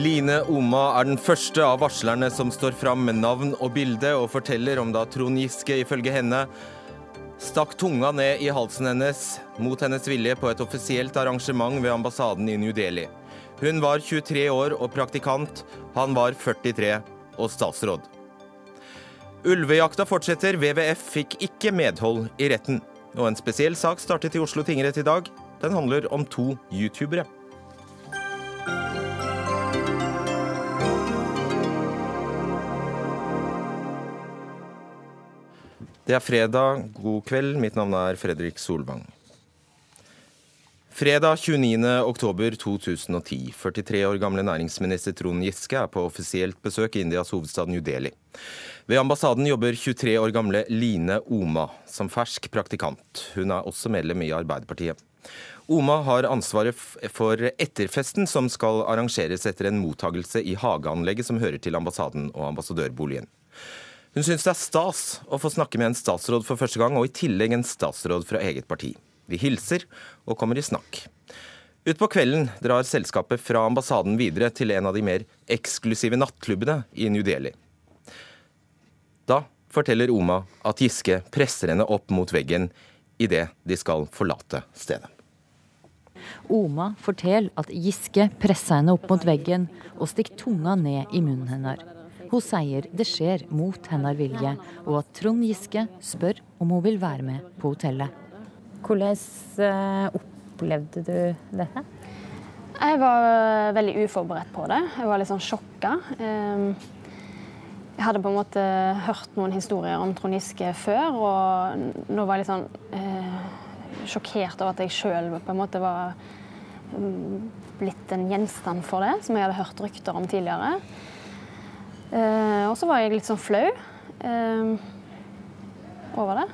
Line Oma er den første av varslerne som står fram med navn og bilde, og forteller om da Trond Giske ifølge henne stakk tunga ned i halsen hennes mot hennes vilje på et offisielt arrangement ved ambassaden i New Delhi. Hun var 23 år og praktikant, han var 43 og statsråd. Ulvejakta fortsetter, WWF fikk ikke medhold i retten. Og en spesiell sak startet i Oslo tingrett i dag. Den handler om to youtubere. Det er fredag. God kveld. Mitt navn er Fredrik Solvang. Fredag 29.10.2010. 43 år gamle næringsminister Trond Giske er på offisielt besøk i Indias hovedstad New Delhi. Ved ambassaden jobber 23 år gamle Line Oma som fersk praktikant. Hun er også medlem i Arbeiderpartiet. Oma har ansvaret for etterfesten som skal arrangeres etter en mottagelse i hageanlegget som hører til ambassaden og ambassadørboligen. Hun syns det er stas å få snakke med en statsråd for første gang, og i tillegg en statsråd fra eget parti. Vi hilser og kommer i snakk. Utpå kvelden drar selskapet fra ambassaden videre til en av de mer eksklusive nattklubbene i New Delhi. Da forteller Oma at Giske presser henne opp mot veggen idet de skal forlate stedet. Oma forteller at Giske presser henne opp mot veggen og stikker tunga ned i munnen hennes. Hun sier det skjer mot hennes vilje, og at Trond Giske spør om hun vil være med på hotellet. Hvordan eh, opplevde du dette? Jeg var veldig uforberedt på det. Jeg var litt sånn sjokka. Ehm, jeg hadde på en måte hørt noen historier om Trond Giske før, og nå var jeg litt sånn eh, sjokkert over at jeg sjøl på en måte var mm, blitt en gjenstand for det, som jeg hadde hørt rykter om tidligere. Eh, og så var jeg litt sånn flau eh, over det.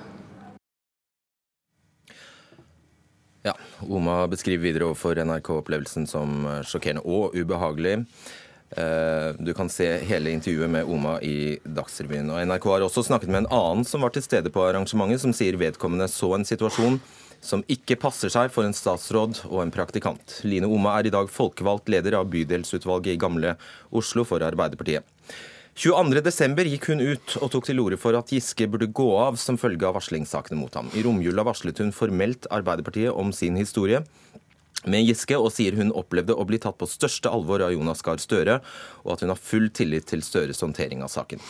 Ja, Oma beskriver videre overfor NRK opplevelsen som sjokkerende og ubehagelig. Eh, du kan se hele intervjuet med Oma i Dagsrevyen. Og NRK har også snakket med en annen som var til stede på arrangementet, som sier vedkommende så en situasjon som ikke passer seg for en statsråd og en praktikant. Line Oma er i dag folkevalgt leder av bydelsutvalget i Gamle Oslo for Arbeiderpartiet. 22.12. gikk hun ut og tok til orde for at Giske burde gå av som følge av varslingssakene mot ham. I romjula varslet hun formelt Arbeiderpartiet om sin historie med Giske, og sier hun opplevde å bli tatt på største alvor av Jonas Gahr Støre, og at hun har full tillit til Støres håndtering av saken.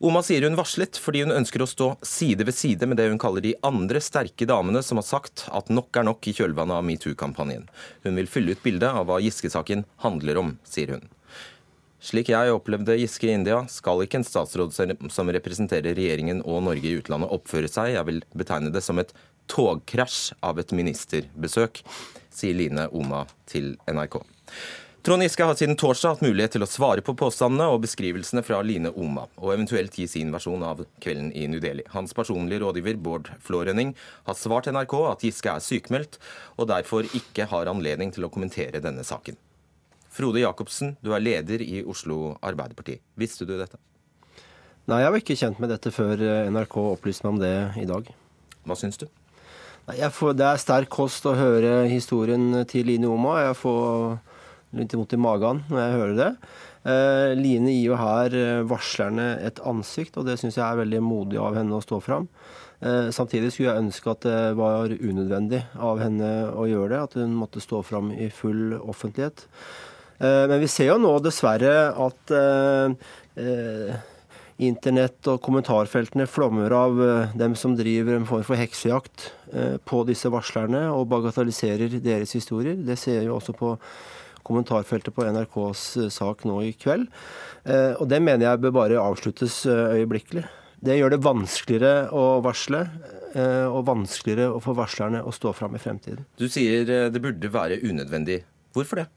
Oma sier hun varslet fordi hun ønsker å stå side ved side med det hun kaller de andre sterke damene som har sagt at nok er nok i kjølvannet av metoo-kampanjen. Hun vil fylle ut bildet av hva Giske-saken handler om, sier hun. Slik jeg opplevde Giske i India, skal ikke en statsråd som representerer regjeringen og Norge i utlandet oppføre seg, jeg vil betegne det som et togkrasj av et ministerbesøk, sier Line Oma til NRK. Trond Giske har siden torsdag hatt mulighet til å svare på påstandene og beskrivelsene fra Line Oma, og eventuelt gi sin versjon av kvelden i New Delhi. Hans personlige rådgiver Bård Flårønning har svart NRK at Giske er sykmeldt, og derfor ikke har anledning til å kommentere denne saken. Frode Jacobsen, du er leder i Oslo Arbeiderparti. Visste du dette? Nei, jeg var ikke kjent med dette før eh, NRK opplyste meg om det i dag. Hva syns du? Får, det er sterk kost å høre historien til Line Oma. Jeg får litt vondt i magen når jeg hører det. Eh, Line gir jo her eh, varslerne et ansikt, og det syns jeg er veldig modig av henne å stå fram. Eh, samtidig skulle jeg ønske at det var unødvendig av henne å gjøre det, at hun måtte stå fram i full offentlighet. Eh, men vi ser jo nå dessverre at eh, eh, Internett og kommentarfeltene flommer av dem som driver en form for heksejakt på disse varslerne og bagatelliserer deres historier. Det ser vi også på kommentarfeltet på NRKs sak nå i kveld. Og det mener jeg bør bare avsluttes øyeblikkelig. Det gjør det vanskeligere å varsle, og vanskeligere å få varslerne å stå fram i fremtiden. Du sier det burde være unødvendig. Hvorfor det?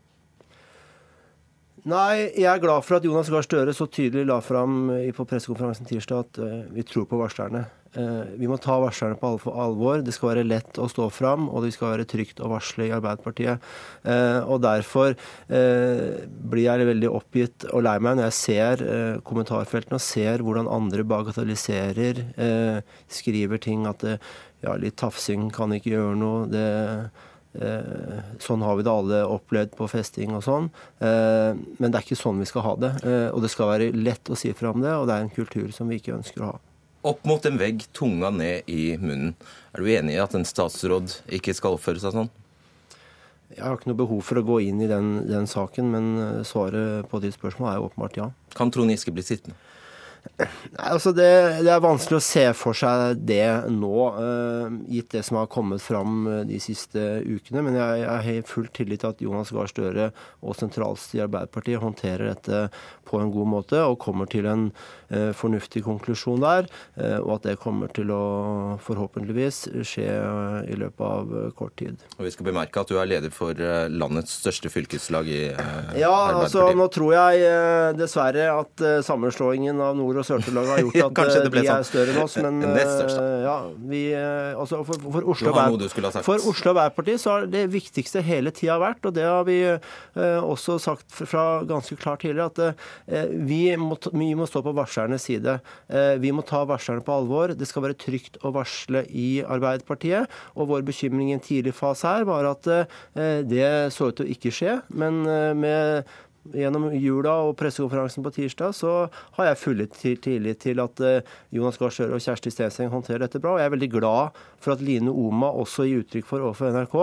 Nei, jeg er glad for at Jonas Gahr Støre så tydelig la fram på pressekonferansen tirsdag at vi tror på varslerne. Uh, vi må ta varslerne på alvor. Det skal være lett å stå fram, og det skal være trygt å varsle i Arbeiderpartiet. Uh, og Derfor blir jeg veldig oppgitt og lei meg når jeg ser kommentarfeltene og ser hvordan andre bagatelliserer, skriver ting at ja, litt tafsing kan ikke gjøre noe. det Eh, sånn har vi det alle opplevd på festing og sånn. Eh, men det er ikke sånn vi skal ha det. Eh, og det skal være lett å si fra om det, og det er en kultur som vi ikke ønsker å ha. Opp mot en vegg, tunga ned i munnen. Er du enig i at en statsråd ikke skal oppføre seg sånn? Jeg har ikke noe behov for å gå inn i den, den saken, men svaret på ditt spørsmål er åpenbart ja. Kan Trond Giske bli sittende? Nei, altså det, det, er vanskelig å se for seg det nå, uh, gitt det som har kommet fram eh, de siste ukene. Men jeg, jeg har full tillit til at Jonas Gahr Støre og sentralstyret i Arbeiderpartiet håndterer dette på en god måte og kommer til en uh, fornuftig konklusjon der. Og at det kommer til å forhåpentligvis skje i løpet av kort tid. Og Vi skal bemerke at du er leder for landets største fylkeslag i Arbeiderpartiet. Ja, altså nå tror jeg dessverre at sammenslåingen av Nord- og Sør-Trøndelag har gjort at de er sånn. større enn oss. Men ja, vi, altså for, for, Oslo, for Oslo Arbeiderparti så har det viktigste hele tida vært, og det har vi også sagt fra ganske klart tidligere, at Eh, vi må, vi må stå på varslernes side. Eh, vi må ta varslerne på alvor. Det skal være trygt å varsle i Arbeiderpartiet. Og vår bekymring i en tidlig fase her var at eh, det så ut til å ikke skje. Men med gjennom jula og pressekonferansen på tirsdag, så har jeg full tillit til at eh, Jonas Gahr Støre og Kjersti Stenseng håndterer dette bra. Og jeg er veldig glad for at Line Oma også gir uttrykk for overfor NRK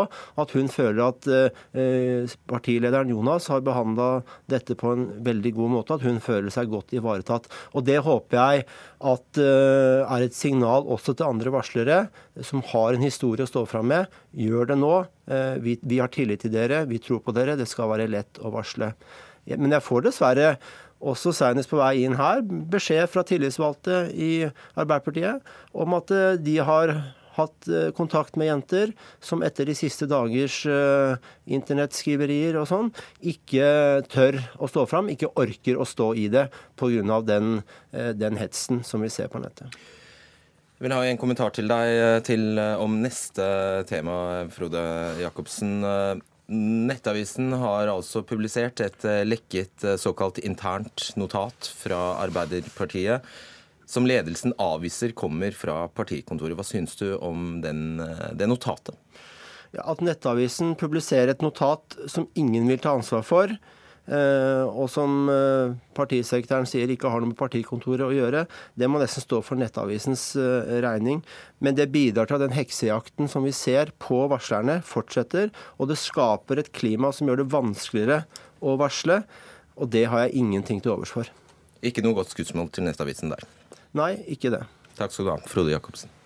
at hun føler at eh, partilederen Jonas har behandla dette på en veldig god måte, at hun føler seg godt ivaretatt. Og det håper jeg at eh, er et signal også til andre varslere som har en historie å stå fram med. Gjør det nå. Vi, vi har tillit til dere, vi tror på dere. Det skal være lett å varsle. Men jeg får dessverre også senest på vei inn her beskjed fra tillitsvalgte i Arbeiderpartiet om at eh, de har hatt eh, kontakt med jenter som etter de siste dagers uh, internettskriverier og sånn, ikke tør å stå fram, ikke orker å stå i det pga. Den, uh, den hetsen som vi ser på nettet. Jeg vil ha en kommentar til deg til, om neste tema, Frode Jacobsen. Nettavisen har altså publisert et eh, lekket eh, såkalt internt notat fra Arbeiderpartiet som ledelsen avviser kommer fra partikontoret. Hva syns du om den, eh, det notatet? Ja, at Nettavisen publiserer et notat som ingen vil ta ansvar for, og som eh, partisekretæren sier ikke har noe med partikontoret å gjøre, det må nesten stå for Nettavisens eh, regning. Men det bidrar til at den heksejakten som vi ser på varslerne, fortsetter. Og det skaper et klima som gjør det vanskeligere å varsle. Og det har jeg ingenting til overs for. Ikke noe godt skussmål til Nettavisen der? Nei, ikke det. Takk skal du ha, Frode Jacobsen.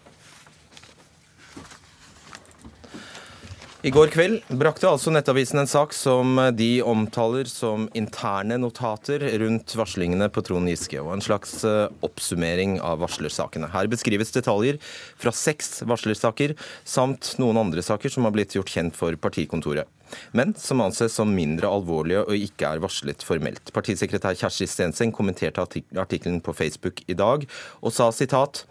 I går kveld brakte altså Nettavisen en sak som de omtaler som interne notater rundt varslingene på Trond Giske, og en slags eh, oppsummering av varslersakene. Her beskrives detaljer fra seks varslersaker, samt noen andre saker som har blitt gjort kjent for partikontoret men som anses som mindre alvorlige og ikke er varslet formelt. Partisekretær Kjersti Stenseng kommenterte artikkelen på Facebook i dag og sa sitat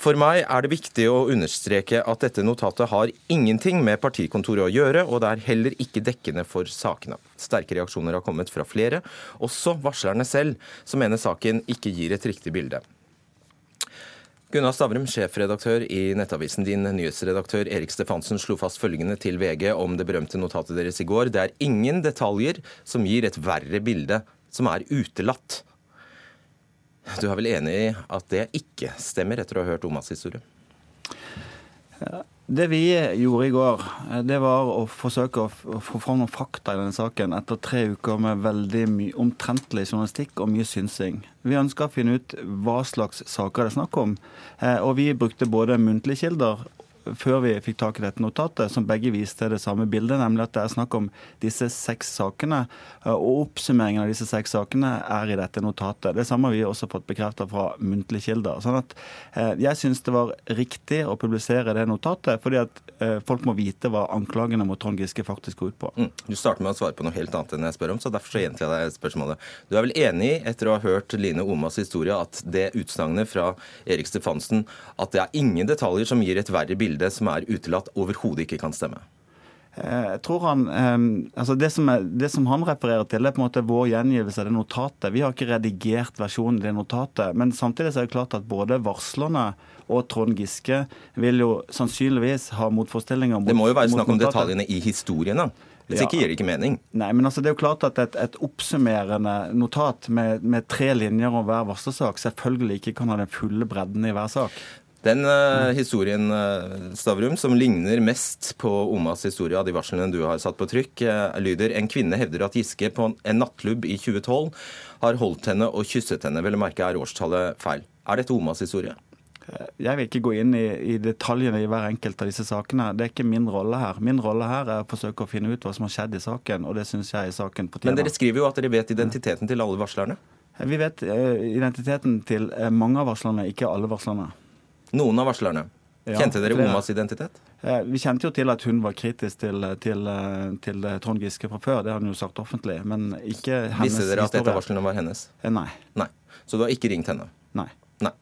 for meg er det viktig å understreke at dette notatet har ingenting med partikontoret å gjøre, og det er heller ikke dekkende for sakene. Sterke reaksjoner har kommet fra flere, også varslerne selv, som mener saken ikke gir et riktig bilde. Gunnar Stavrum, sjefredaktør i Nettavisen. Din nyhetsredaktør Erik Stefansen slo fast følgende til VG om det berømte notatet deres i går. Det er ingen detaljer som gir et verre bilde, som er utelatt. Du er vel enig i at det ikke stemmer, etter å ha hørt Omas historie? Ja. Det vi gjorde i går, eh, det var å forsøke å få fram noen fakta i denne saken etter tre uker med veldig mye omtrentlig journalistikk og mye synsing. Vi ønska å finne ut hva slags saker det er snakk om. Eh, og vi brukte både muntlige kilder før vi fikk tak i dette notatet, som begge viste det samme bildet, nemlig at det er snakk om disse seks sakene. Og oppsummeringen av disse seks sakene er i dette notatet. Det samme har vi også fått bekreftet fra muntlige kilder. Sånn at eh, jeg syns det var riktig å publisere det notatet, fordi at eh, folk må vite hva anklagene mot Trond Giske faktisk går ut på. Mm. Du starter med å svare på noe helt annet enn jeg spør om, så derfor så gjentar jeg deg spørsmålet. Du er vel enig, etter å ha hørt Line Omas historie, at det utsagnet fra Erik Stefansen at det er ingen detaljer som gir et verre bilde bildet som er utelatt, overhodet ikke kan stemme? Eh, jeg tror han, eh, altså det som, er, det, som han refererer til, er på en måte vår gjengivelse av det notatet. Vi har ikke redigert versjonen i det notatet. Men samtidig er det klart at både varslerne og Trond Giske vil jo sannsynligvis ha motforestillinger. Mot, det må jo være snakk om detaljene i historiene. Hvis ja. ikke gir det ikke mening. Nei, men altså det er jo klart at et, et oppsummerende notat med, med, tre linjer om hver varslersak selvfølgelig ikke kan ha den fulle bredden i hver sak. Den uh, historien uh, Stavrum, som ligner mest på Omas historie av de varslene du har satt på trykk, uh, lyder en kvinne hevder at Giske på en nattklubb i 2012 har holdt henne og kysset henne. Vel å merke er årstallet feil. Er dette Omas historie? Jeg vil ikke gå inn i, i, detaljene i hver enkelt av disse sakene. Det er ikke min rolle her. Min rolle her er å forsøke å finne ut hva som har skjedd i saken, og det syns jeg i saken på Men dere skriver jo at dere vet identiteten til alle varslerne? Vi vet identiteten til mange av varslerne, ikke alle varslerne. Noen av varslerne? Kjente dere Omas identitet? Uh, vi kjente jo til at hun var kritisk til, til, til Trond Giske fra før, det har hun jo sagt offentlig. Men ikke hennes Visste dere at dette varslene var hennes? nei. nei. Så du har ikke ringt henne? Nei. Nei.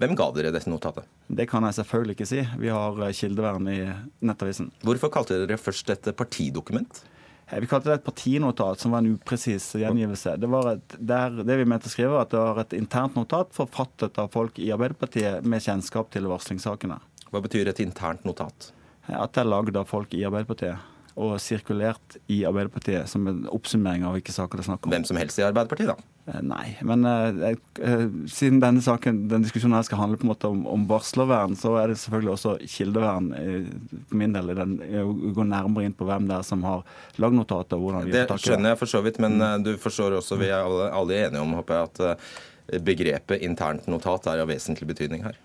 Hvem ga dere dette notatet? Det kan jeg selvfølgelig ikke si. Vi har eh, kildevern i Nettavisen. Hvorfor kalte dere først et partidokument? Eh, vi kalte det et partinotat, som var en upresis gjengivelse. Det var et, der, det vi mente å skrive, var at det var et internt notat forfattet av folk i Arbeiderpartiet med kjennskap til varslingssakene. Hva betyr et internt notat? Eh, at det er lagd av folk i Arbeiderpartiet og sirkulert i Arbeiderpartiet som en oppsummering av hvilke saker det er snakk om. Hvem som helst i Arbeiderpartiet, da? Eh, nei, men uh, uh, siden denne saken, denne diskusjonen her skal handle på en måte om, om varslervern, så er det selvfølgelig også kildevern for min del. Den, å gå nærmere inn på hvem det er som har lagd notatet. og hvordan de Det skjønner jeg for så vidt, men mm. du forstår også, vi er alle, alle enige om håper jeg, at begrepet internt notat er av vesentlig betydning her.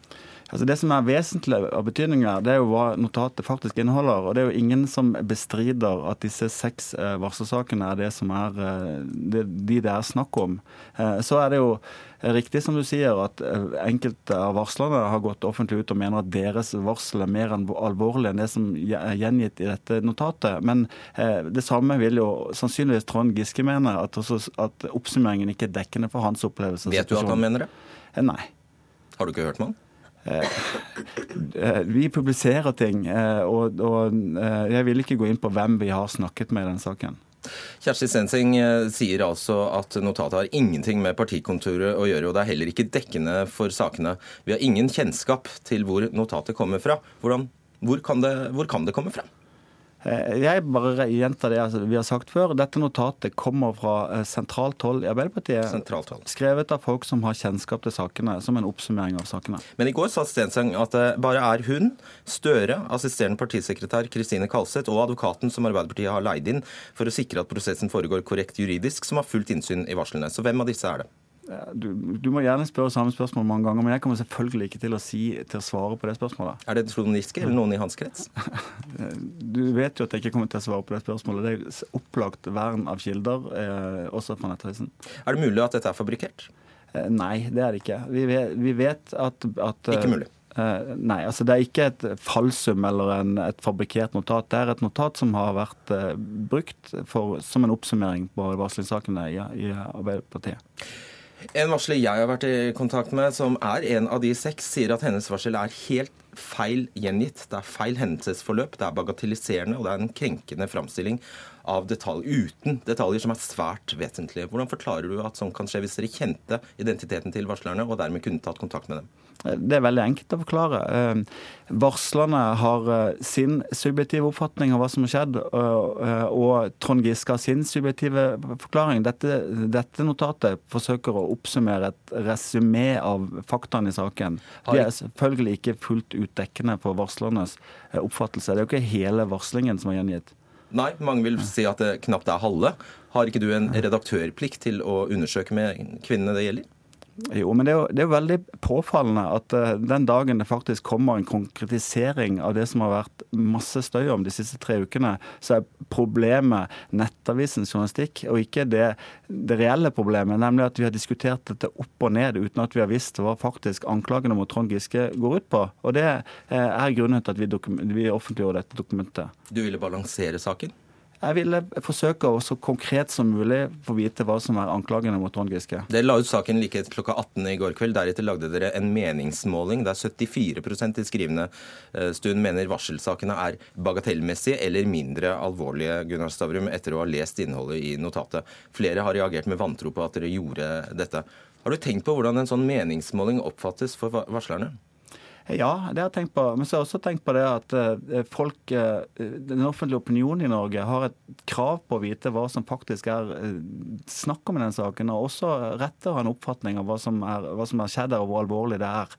Altså Det som er vesentlig av betydning, det er jo hva notatet faktisk inneholder. og Det er jo ingen som bestrider at disse seks eh, varselsakene er det som er eh, det, de det er snakk om. Eh, så er det jo riktig som du sier at enkelte av varslerne har gått offentlig ut og mener at deres varsel er mer alvorlig enn det som er gjengitt i dette notatet. Men det samme vil jo sannsynligvis Trond Giske mene, at, at oppsummeringen ikke er dekkende for hans opplevelse. Vet du at han mener det? Nei. Har du ikke hørt med han? Eh, eh, vi publiserer ting, eh, og, og, jeg vil ikke gå inn på hvem vi har snakket med i den saken. Kjersti Stensing sier altså at notatet har ingenting med partikontoret å gjøre, og det er heller ikke dekkende for sakene. Vi har ingen kjennskap til hvor notatet kommer fra. Hvordan, hvor, kan det, hvor kan det komme fra? Eh, jeg bare gjentar det vi har sagt før. Dette notatet kommer fra eh, sentralt hold i Arbeiderpartiet. Sentralt hold. Skrevet av folk som har kjennskap til sakene, som en oppsummering av sakene. Men i går sa Stensang at det bare er hun, Støre, assisterende partisekretær Kristine Kalseth og advokaten som Arbeiderpartiet har leid inn for å sikre at prosessen foregår korrekt juridisk, som har fullt innsyn i varslene. Så hvem av disse er det? Du, du, må gjerne spørre samme spørsmål mange ganger, men jeg kommer selvfølgelig ikke til å, si, til å svare på det spørsmålet. Er det Trond eller noen i hans krets? du vet jo at jeg ikke kommer til å svare på det spørsmålet. Det er opplagt vern av kilder, eh, også fra Nettavisen. Er det mulig at dette er fabrikkert? Eh, nei, det er det ikke. Vi vet, vi vet at, at Ikke mulig? Uh, nei, altså det er ikke et falsum eller en, et fabrikkert notat. Det er et notat som har vært uh, brukt for, som en oppsummering på varslingssakene i, i Arbeiderpartiet. En varsler jeg har vært i kontakt med, som er en av de seks, sier at hennes varsel er helt feil gjengitt. Det er feil hendelsesforløp, det er bagatelliserende og det er en krenkende framstilling av detalj, uten detaljer som er svært vesentlige. Hvordan forklarer du at sånn kan skje hvis dere kjente identiteten til varslerne og dermed kunne tatt kontakt med dem? Det er veldig enkelt å forklare. Eh, varslerne har eh, sin subjektive oppfatning av hva som har skjedd, eh, og Trond Giske har sin subjektive forklaring. Dette, dette, notatet forsøker å oppsummere et resymé av faktaene i saken. De er selvfølgelig ikke fullt ut dekkende for varslernes oppfattelse. Det er jo ikke hele varslingen som er gjengitt. Nei, mange vil si at det knapt er halve. Har ikke du en redaktørplikt til å undersøke med kvinnene det gjelder? Jo, men det er jo, det er jo veldig påfallende at uh, den dagen det faktisk kommer en konkretisering av det som har vært masse støy om de siste tre ukene, så er problemet Nettavisens journalistikk, og ikke det, det, reelle problemet, nemlig at vi har diskutert dette opp og ned uten at vi har visst hva faktisk anklagene mot Trond Giske går ut på. Og det uh, er grunnen til at vi, vi offentliggjorde dette dokumentet. Du ville balansere saken? Jeg ville forsøke å så konkret som mulig få vite hva som er anklagene mot Trond Giske. Dere la ut saken like klokka 18 i går kveld. Deretter lagde dere en meningsmåling der 74 i skrivende eh, stund mener varselsakene er bagatellmessige eller mindre alvorlige, Gunnar Stavrum, etter å ha lest innholdet i notatet. Flere har reagert med vantro på at dere gjorde dette. Har du tenkt på hvordan en sånn meningsmåling oppfattes for varslerne? Ja, det har jeg tenkt på. Men så har jeg også tenkt på det at eh, folk, eh, den offentlige opinionen i Norge har et krav på å vite hva som faktisk er eh, snakk om i den saken, og også rett til å ha en oppfatning av hva som, er, skjedd og hvor alvorlig det er.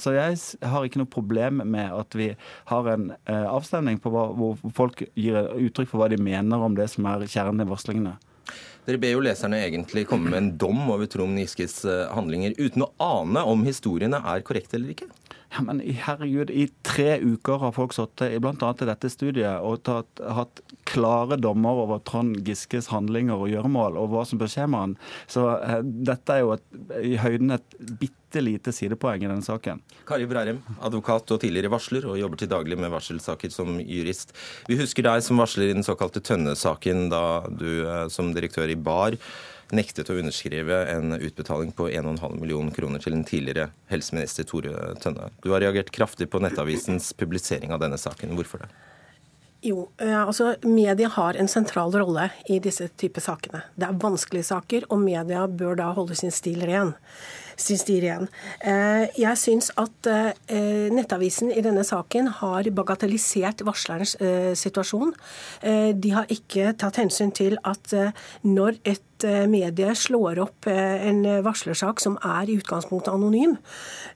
Så jeg har ikke noe problem med at vi har en avstemning på hva, hvor folk gir uttrykk for hva de mener om det som er kjernen i varslingene. Dere ber jo leserne egentlig komme med en dom over Trond Giskes handlinger, uten å ane om historiene er korrekte eller ikke? Ja, men herregud, i tre uker har folk sittet bl.a. i dette studiet og tatt, hatt klare dommer over Trond Giskes handlinger og gjøremål og hva som bør skje med han. Så eh, dette er jo et, i høyden et bitte lite sidepoeng i denne saken. Kari Brærem, advokat og tidligere varsler, og jobber til daglig med varselsaker som jurist. Vi husker deg som varsler i den såkalte Tønne-saken, da du eh, som direktør i BAR nektet å underskrive en utbetaling på 1,5 millioner kroner til den tidligere helseminister Tore Tønne. Du har reagert kraftig på Nettavisens publisering av denne saken. Hvorfor det? Jo, eh, altså Media har en sentral rolle i disse typer sakene. Det er vanskelige saker, og media bør da holde sin stil ren. Sin stil ren. Eh, jeg syns at eh, Nettavisen i denne saken har bagatellisert varslerens situasjon. De har ikke tatt hensyn til at når et Eh, medie slår opp eh, en varslersak som er i utgangspunktet anonym,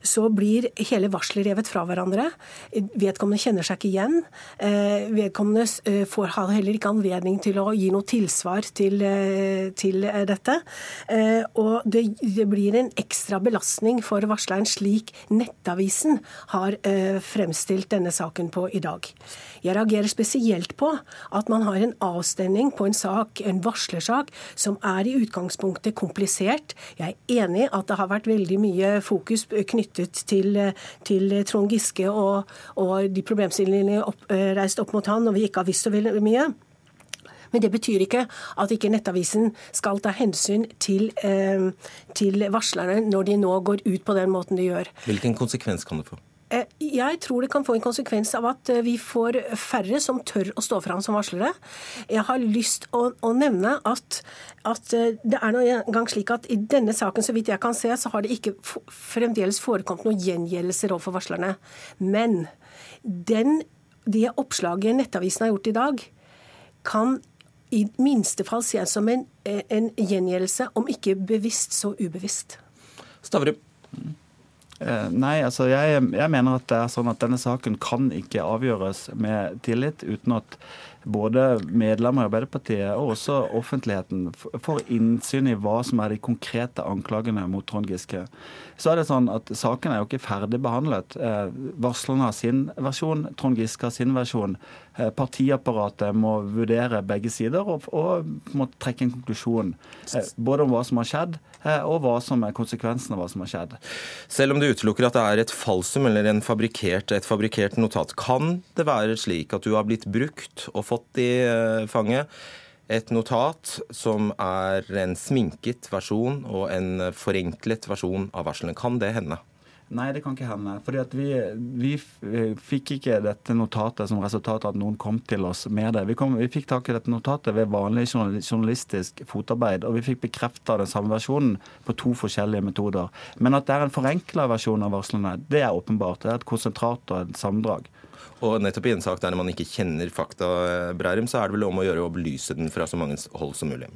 så blir hele varselet revet fra hverandre. Vedkommende kjenner seg ikke igjen. Eh, vedkommende får heller ikke anledning til å gi noe tilsvar til, til dette. Og det, det, blir en ekstra belastning for varsleren, slik Nettavisen har fremstilt denne saken på i dag. Jeg reagerer spesielt på at man har en avstemning på en sak, en varslersak, som er er i utgangspunktet komplisert. Jeg er enig at det har vært veldig mye fokus knyttet til, til Trond Giske og, og de problemstillingene opp, eh, reist opp mot han, og vi ikke har visst så veldig mye. Men det betyr ikke at ikke Nettavisen skal ta hensyn til, eh, til varslerne når de nå går ut på den måten de gjør. Hvilken konsekvens kan det få? Eh, jeg tror det kan få en konsekvens av at eh, vi får færre som tør å stå fram som varslere. Jeg har lyst å, å nevne at, at, eh, det er nå engang slik at i denne saken, så vidt jeg kan se, så har det ikke fremdeles forekommet noen gjengjeldelser overfor varslerne. Men den, det oppslaget Nettavisen har gjort i dag, kan i minste fall ses som en, en gjengjeldelse, om ikke bevisst, så ubevisst. Stavrum. Eh, nei, altså jeg, jeg, mener at det er sånn at denne saken kan ikke avgjøres med tillit uten at både medlemmer i Arbeiderpartiet og også offentligheten får innsyn i hva som er de konkrete anklagene mot Trond Giske. Så er det sånn at Saken er jo ikke ferdig behandlet. Eh, varslerne har sin versjon, Trond Giske har sin versjon. Eh, partiapparatet må vurdere begge sider og, og må trekke en konklusjon. Eh, både om hva som har skjedd, og hva som er konsekvensen av hva som har skjedd. Selv om du utelukker at det er et falsum eller fabrikert, et fabrikkert notat, kan det være slik at du har blitt brukt og fått i fanget et notat som er en sminket versjon og en forenklet versjon av varslene. Kan det hende? Nei, det kan ikke hende. Fordi vi, vi, fikk ikke dette notatet som resultat av at noen kom til oss med det. Vi, kom, vi fikk tak i dette notatet ved vanlig journalistisk fotarbeid, og vi fikk bekrefta den samme versjonen på to forskjellige metoder. Men at det er en forenkla versjon av varslene, det er åpenbart. Det er et konsentrat og et sammendrag. Og nettopp i en sak der man ikke kjenner fakta, Brærum, så er det vel om å gjøre å belyse den fra så mange hold som mulig.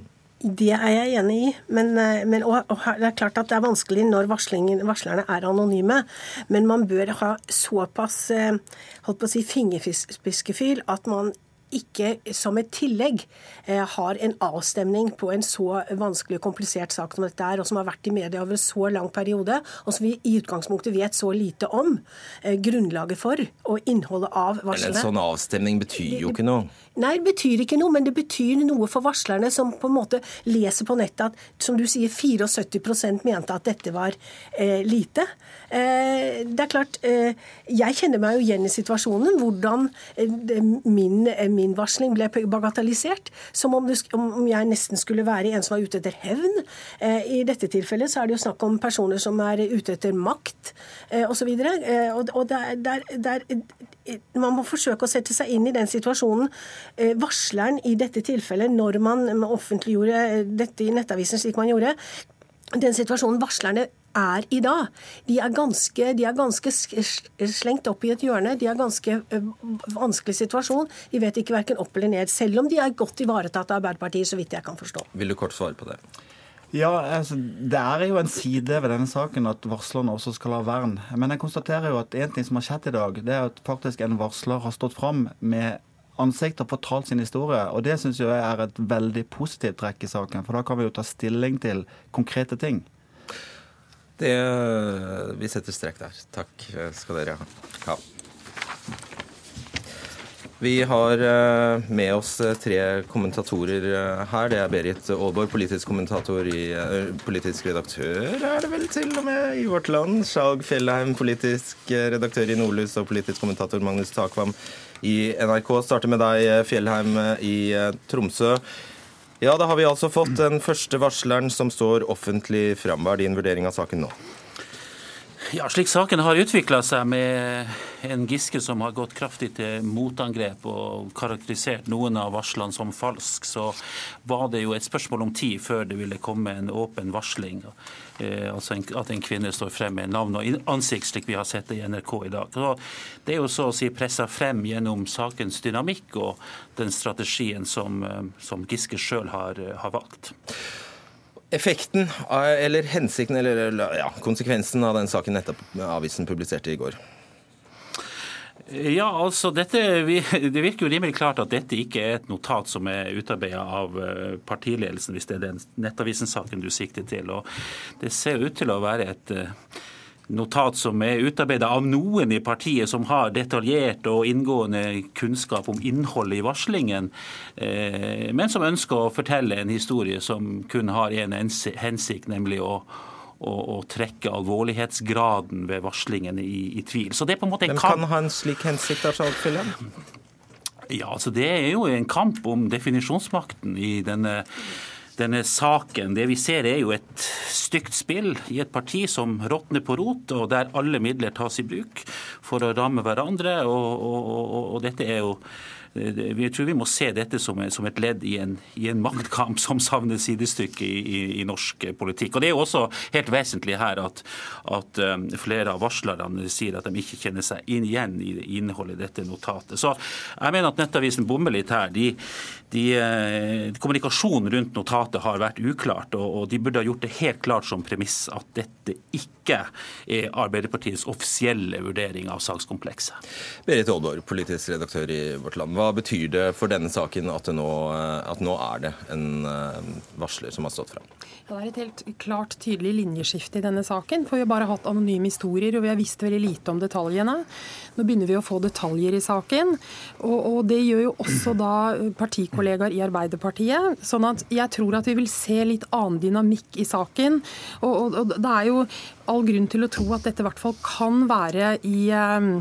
Det er jeg enig i. Men, eh, men og, og det er klart at det er vanskelig når varslerne er anonyme. Men man bør ha såpass eh, holdt på å si, fingerspiskefyr at man ikke som et tillegg eh, har en avstemning på en så vanskelig og komplisert sak som dette er, og som har vært i media over en så lang periode, og som vi i utgangspunktet vet så lite om eh, grunnlaget for og innholdet av varslene. Men en sånn avstemning betyr jo ikke noe? Nei, det betyr ikke noe, men det betyr noe for varslerne som på en måte leser på nettet at, som du sier, 74% mente at dette var eh, lite. Eh, det er klart, eh, jeg kjenner meg jo igjen i situasjonen. Hvordan eh, min, min min varsling ble bagatellisert. Som om, du, om jeg nesten skulle være en som var ute etter hevn. Eh, I dette tilfellet så er det jo snakk om personer som er ute etter makt eh, osv. Eh, og, og er der, der, man må forsøke å sette seg inn i den situasjonen. Eh, varsleren i dette tilfellet, når man offentliggjorde dette i Nettavisen slik man gjorde, den situasjonen varslerne er i dag. De er ganske, de er ganske slengt opp i et hjørne. De er ganske vanskelig situasjon. De vet ikke verken opp eller ned. Selv om de er godt ivaretatt av Arbeiderpartiet, så vidt jeg kan forstå. Vil du kort svare på det? Ja, altså, Det er jo en side ved denne saken at varslerne også skal ha vern. Men jeg konstaterer jo at en ting som har skjedd i dag, det er at faktisk en varsler har stått fram med ansikt og fortalt sin historie. Og det syns jeg er et veldig positivt trekk i saken, for da kan vi jo ta stilling til konkrete ting. Det, vi setter strek der. Takk skal dere ha. Vi har eh, med oss eh, tre kommentatorer eh, her. Det er Berit Aalborg, politisk kommentator i Politisk redaktør, er det vel til og med, i Vårt Land. Skjalg Fjellheim, politisk redaktør i Nordlys, og politisk kommentator Magnus Takvam i NRK. Starter med deg, Fjellheim i Tromsø. Ja, da har vi altså fått den første varsleren som står offentlig fram. Hva er din vurdering av saken nå? Ja, Slik saken har utvikla seg, med en Giske som har gått kraftig til motangrep og karakterisert noen av varslene som falsk, så var det jo et spørsmål om tid før det ville komme en åpen varsling. Eh, altså at en kvinne står frem med navn og ansikt, slik vi har sett det i NRK i dag. Så det er jo så å si pressa frem gjennom sakens dynamikk og den strategien som, eh, som Giske sjøl har, eh, har valgt. Effekten, eller hensikten, eller ja, konsekvensen av den saken nettopp avisen publiserte i går? Ja, altså dette, Det virker jo rimelig klart at dette ikke er et notat som er utarbeida av eh, partiledelsen, hvis det er den Nettavisen-saken du sikter til. Og Det ser ut til å være et eh, notat som er utarbeida av noen i partiet som har detaljert og inngående kunnskap om innholdet i varslingen, eh, men som ønsker å fortelle en historie som kun har én hensikt, nemlig å å, trekke alvorlighetsgraden ved varslingen i, i, tvil. Så det er på en måte en Hvem kan ha en slik hensikt? Charles Ja, altså Det er jo en kamp om definisjonsmakten i denne, denne saken. Det vi ser er jo et stygt spill i et parti som råtner på rot, og der alle midler tas i bruk for å ramme hverandre. og, og, og, og dette er jo vi tror vi må se dette som, et ledd i en, i en maktkamp som savner sidestykke i, i, i, norsk politikk. Og Det er jo også helt vesentlig her at, at um, flere av varslerne sier at de ikke kjenner seg inn igjen i innholdet i dette notatet. Så jeg mener at Nettavisen bommer litt her. De, de, eh, kommunikasjonen rundt notatet har vært uklart, og, og de burde ha gjort det helt klart som premiss at dette ikke er Arbeiderpartiets offisielle vurdering av sakskomplekset. Berit Aalborg, politisk redaktør i Vårt Land. Hva betyr det for denne saken at, nå, at nå er det en eh, varsler som har stått fram? Det er et helt klart, tydelig linjeskifte i denne saken. For vi har bare hatt anonyme historier, og vi har visst veldig lite om detaljene. Nå begynner vi å få detaljer i saken. Og, og det gjør jo også da partikollegaer i Arbeiderpartiet. sånn at jeg tror at vi vil se litt annen dynamikk i saken. Og, og, og det er jo all grunn til å tro at dette i hvert fall kan være i um,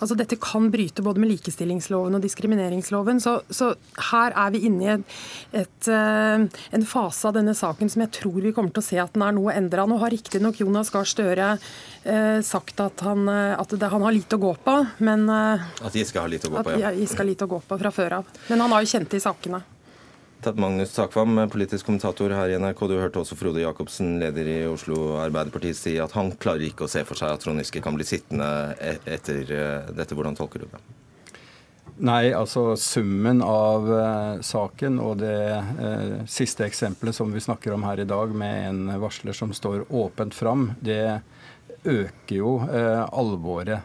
Altså dette kan bryte både med likestillingsloven og diskrimineringsloven. Så, så her er vi inne i et, et, uh, en fase av denne saken som jeg tror vi kommer til å se at den er noe endra. Nå har riktignok Jonas Gahr Støre eh, sagt at, han, uh, at det, han, har lite å gå på, men At Giske har lite å gå på, ja. At Giske har lite å gå på fra før av. Men han har jo kjent til sakene. Magnus Takvam, politisk kommentator her i NRK. Du hørte også Frode Jacobsen, leder i Oslo Arbeiderparti, si at han klarer ikke å se for seg at Trond Giske kan bli sittende e- etter eh, dette. Hvordan tolker du det? Nei, altså summen av uh, saken og det uh, siste eksempelet som vi snakker om her i dag, med en varsler som står åpent fram, det øker jo uh, alvoret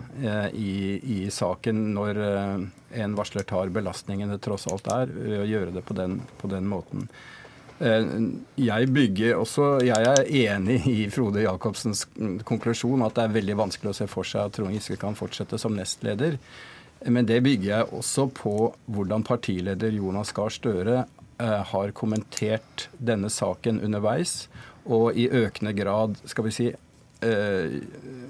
i, i, saken når en varsler tar belastningen det tross alt er, ved å gjøre det på den, på den måten. Jeg bygger også, jeg er enig i Frode Jacobsens konklusjon at det er veldig vanskelig å se for seg at Trond Giske kan fortsette som nestleder. Men det bygger jeg også på hvordan partileder Jonas Gahr Støre eh, har kommentert denne saken underveis, og i økende grad skal vi si, eh,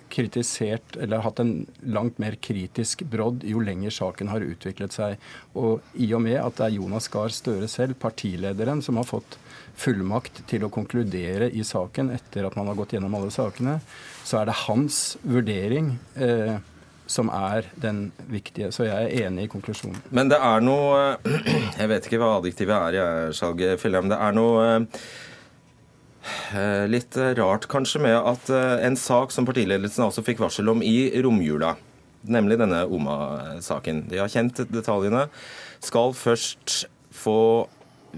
kritisert, eller hatt en langt mer kritisk brodd jo lenger saken har utviklet seg. Og i og med at det er Jonas Gahr Støre selv, partilederen, som har fått fullmakt til å konkludere i saken etter at man har gått gjennom alle sakene, så er det hans vurdering eh, som er den viktige. Så jeg er enig i konklusjonen. Men det er noe Jeg vet ikke hva adjektivet er, jeg, Skjalg Fjellheim. Det er noe eh, litt rart kanskje med at eh, en sak som partiledelsen også fikk varsel om i romjula, nemlig denne Oma-saken De har kjent detaljene. Skal først få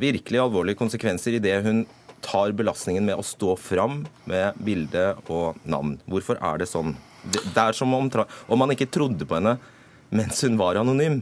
virkelig alvorlige konsekvenser idet hun tar belastningen med å stå fram med bilde og navn. Hvorfor er det sånn? Det er som om, om man ikke trodde på henne mens hun var anonym.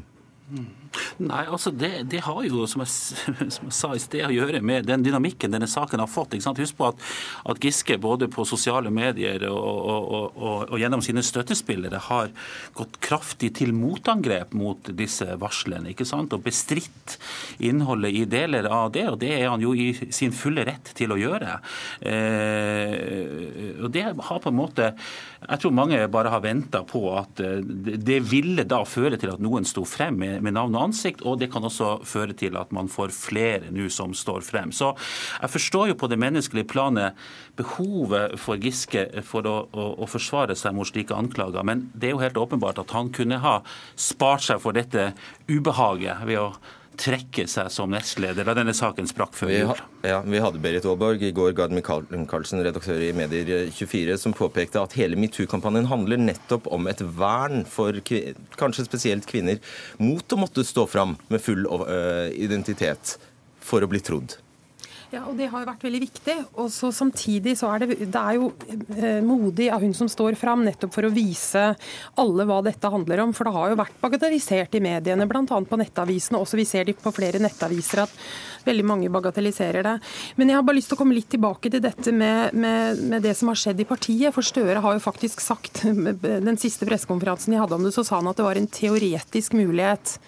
Nei, altså det, det, har jo, som jeg, som jeg, sa i sted, å gjøre med den dynamikken denne saken har fått. Husk på at, at, Giske både på sosiale medier og, og, og, og, gjennom sine støttespillere har gått kraftig til motangrep mot disse varslene. ikke sant? Og bestridt innholdet i deler av det. Og det er han jo i sin fulle rett til å gjøre. Eh, og det har på en måte Jeg tror mange bare har venta på at eh, det ville da føre til at noen sto frem med, med navn ansikt, og det kan også føre til at man får flere nå som står frem. Så jeg forstår jo på det menneskelige planet behovet for Giske for å, å, å forsvare seg mot slike anklager, men det er jo helt åpenbart at han kunne ha spart seg for dette ubehaget ved å trekke seg som nestleder da denne saken sprakk før jul. Ja, vi hadde Berit Aalborg, i går Gard Michaelsen, redaktør i Medier24, som påpekte at hele metoo-kampanjen handler nettopp om et vern for kanskje spesielt kvinner mot å måtte stå fram med full identitet for å bli trodd. Ja, og Det har jo vært veldig viktig. Og så Samtidig så er det, det er jo eh, modig av hun som står fram, nettopp for å vise alle hva dette handler om. For det har jo vært bagatellisert i mediene, bl.a. på nettavisene. Også vi ser det på flere nettaviser at veldig mange bagatelliserer det. Men jeg har bare lyst til å komme litt tilbake til dette med, med, med det som har skjedd i partiet. For Støre har jo faktisk sagt, den siste pressekonferansen de hadde om det, så sa han at det var en teoretisk mulighet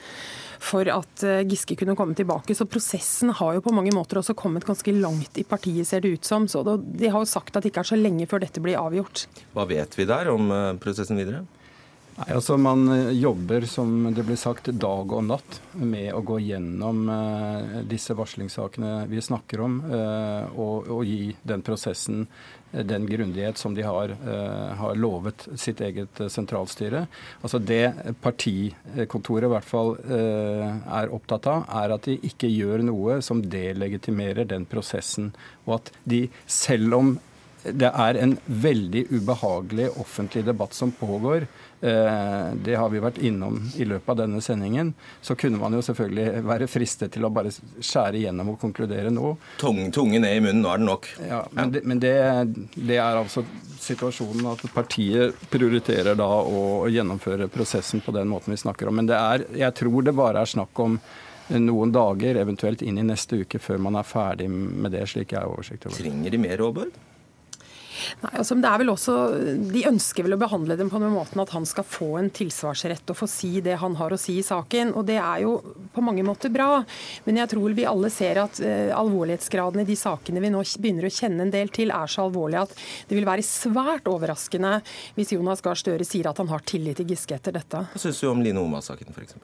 for at eh, Giske kunne komme tilbake. Så prosessen har jo på mange måter også kommet ganske langt i partiet, ser det ut som. Så De har jo sagt at det ikke er så lenge før dette blir avgjort. Hva vet vi der om eh, prosessen videre? Nei, altså Man eh, jobber som det blir sagt, dag og natt med å gå gjennom disse varslingssakene vi snakker om, og, og gi den prosessen den grundighet som de har, uh, har lovet sitt eget uh, sentralstyre. Altså Det partikontoret i hvert fall er opptatt av, er at de ikke gjør noe som delegitimerer den prosessen. Og at de, selv om det er en veldig ubehagelig offentlig debatt som pågår, Eh, det har vi vært innom i løpet av denne sendingen. Så kunne man jo selvfølgelig være fristet til å bare skjære igjennom og konkludere nå. Tung, tunge ned i munnen, nå er det nok. Ja, Men, det, men det, det, er altså situasjonen at partiet prioriterer da å gjennomføre prosessen på den måten vi snakker om. Men det er, jeg tror det bare er snakk om noen dager, eventuelt inn i neste uke, før man er ferdig med det, slik jeg har oversikt over. Trenger de mer, Aaberg? Nei, altså, det er vel også, De ønsker vel å behandle dem på den måten at han skal få en tilsvarsrett og få si det han har å si i saken. og Det er jo på mange måter bra. Men jeg tror vi alle ser at uh, alvorlighetsgraden i de sakene vi nå begynner å kjenne en del til, er så alvorlig at det vil være svært overraskende hvis Jonas Gahr Støre sier at han har tillit til Giske etter dette. Hva syns du om Line Oma-saken f.eks.?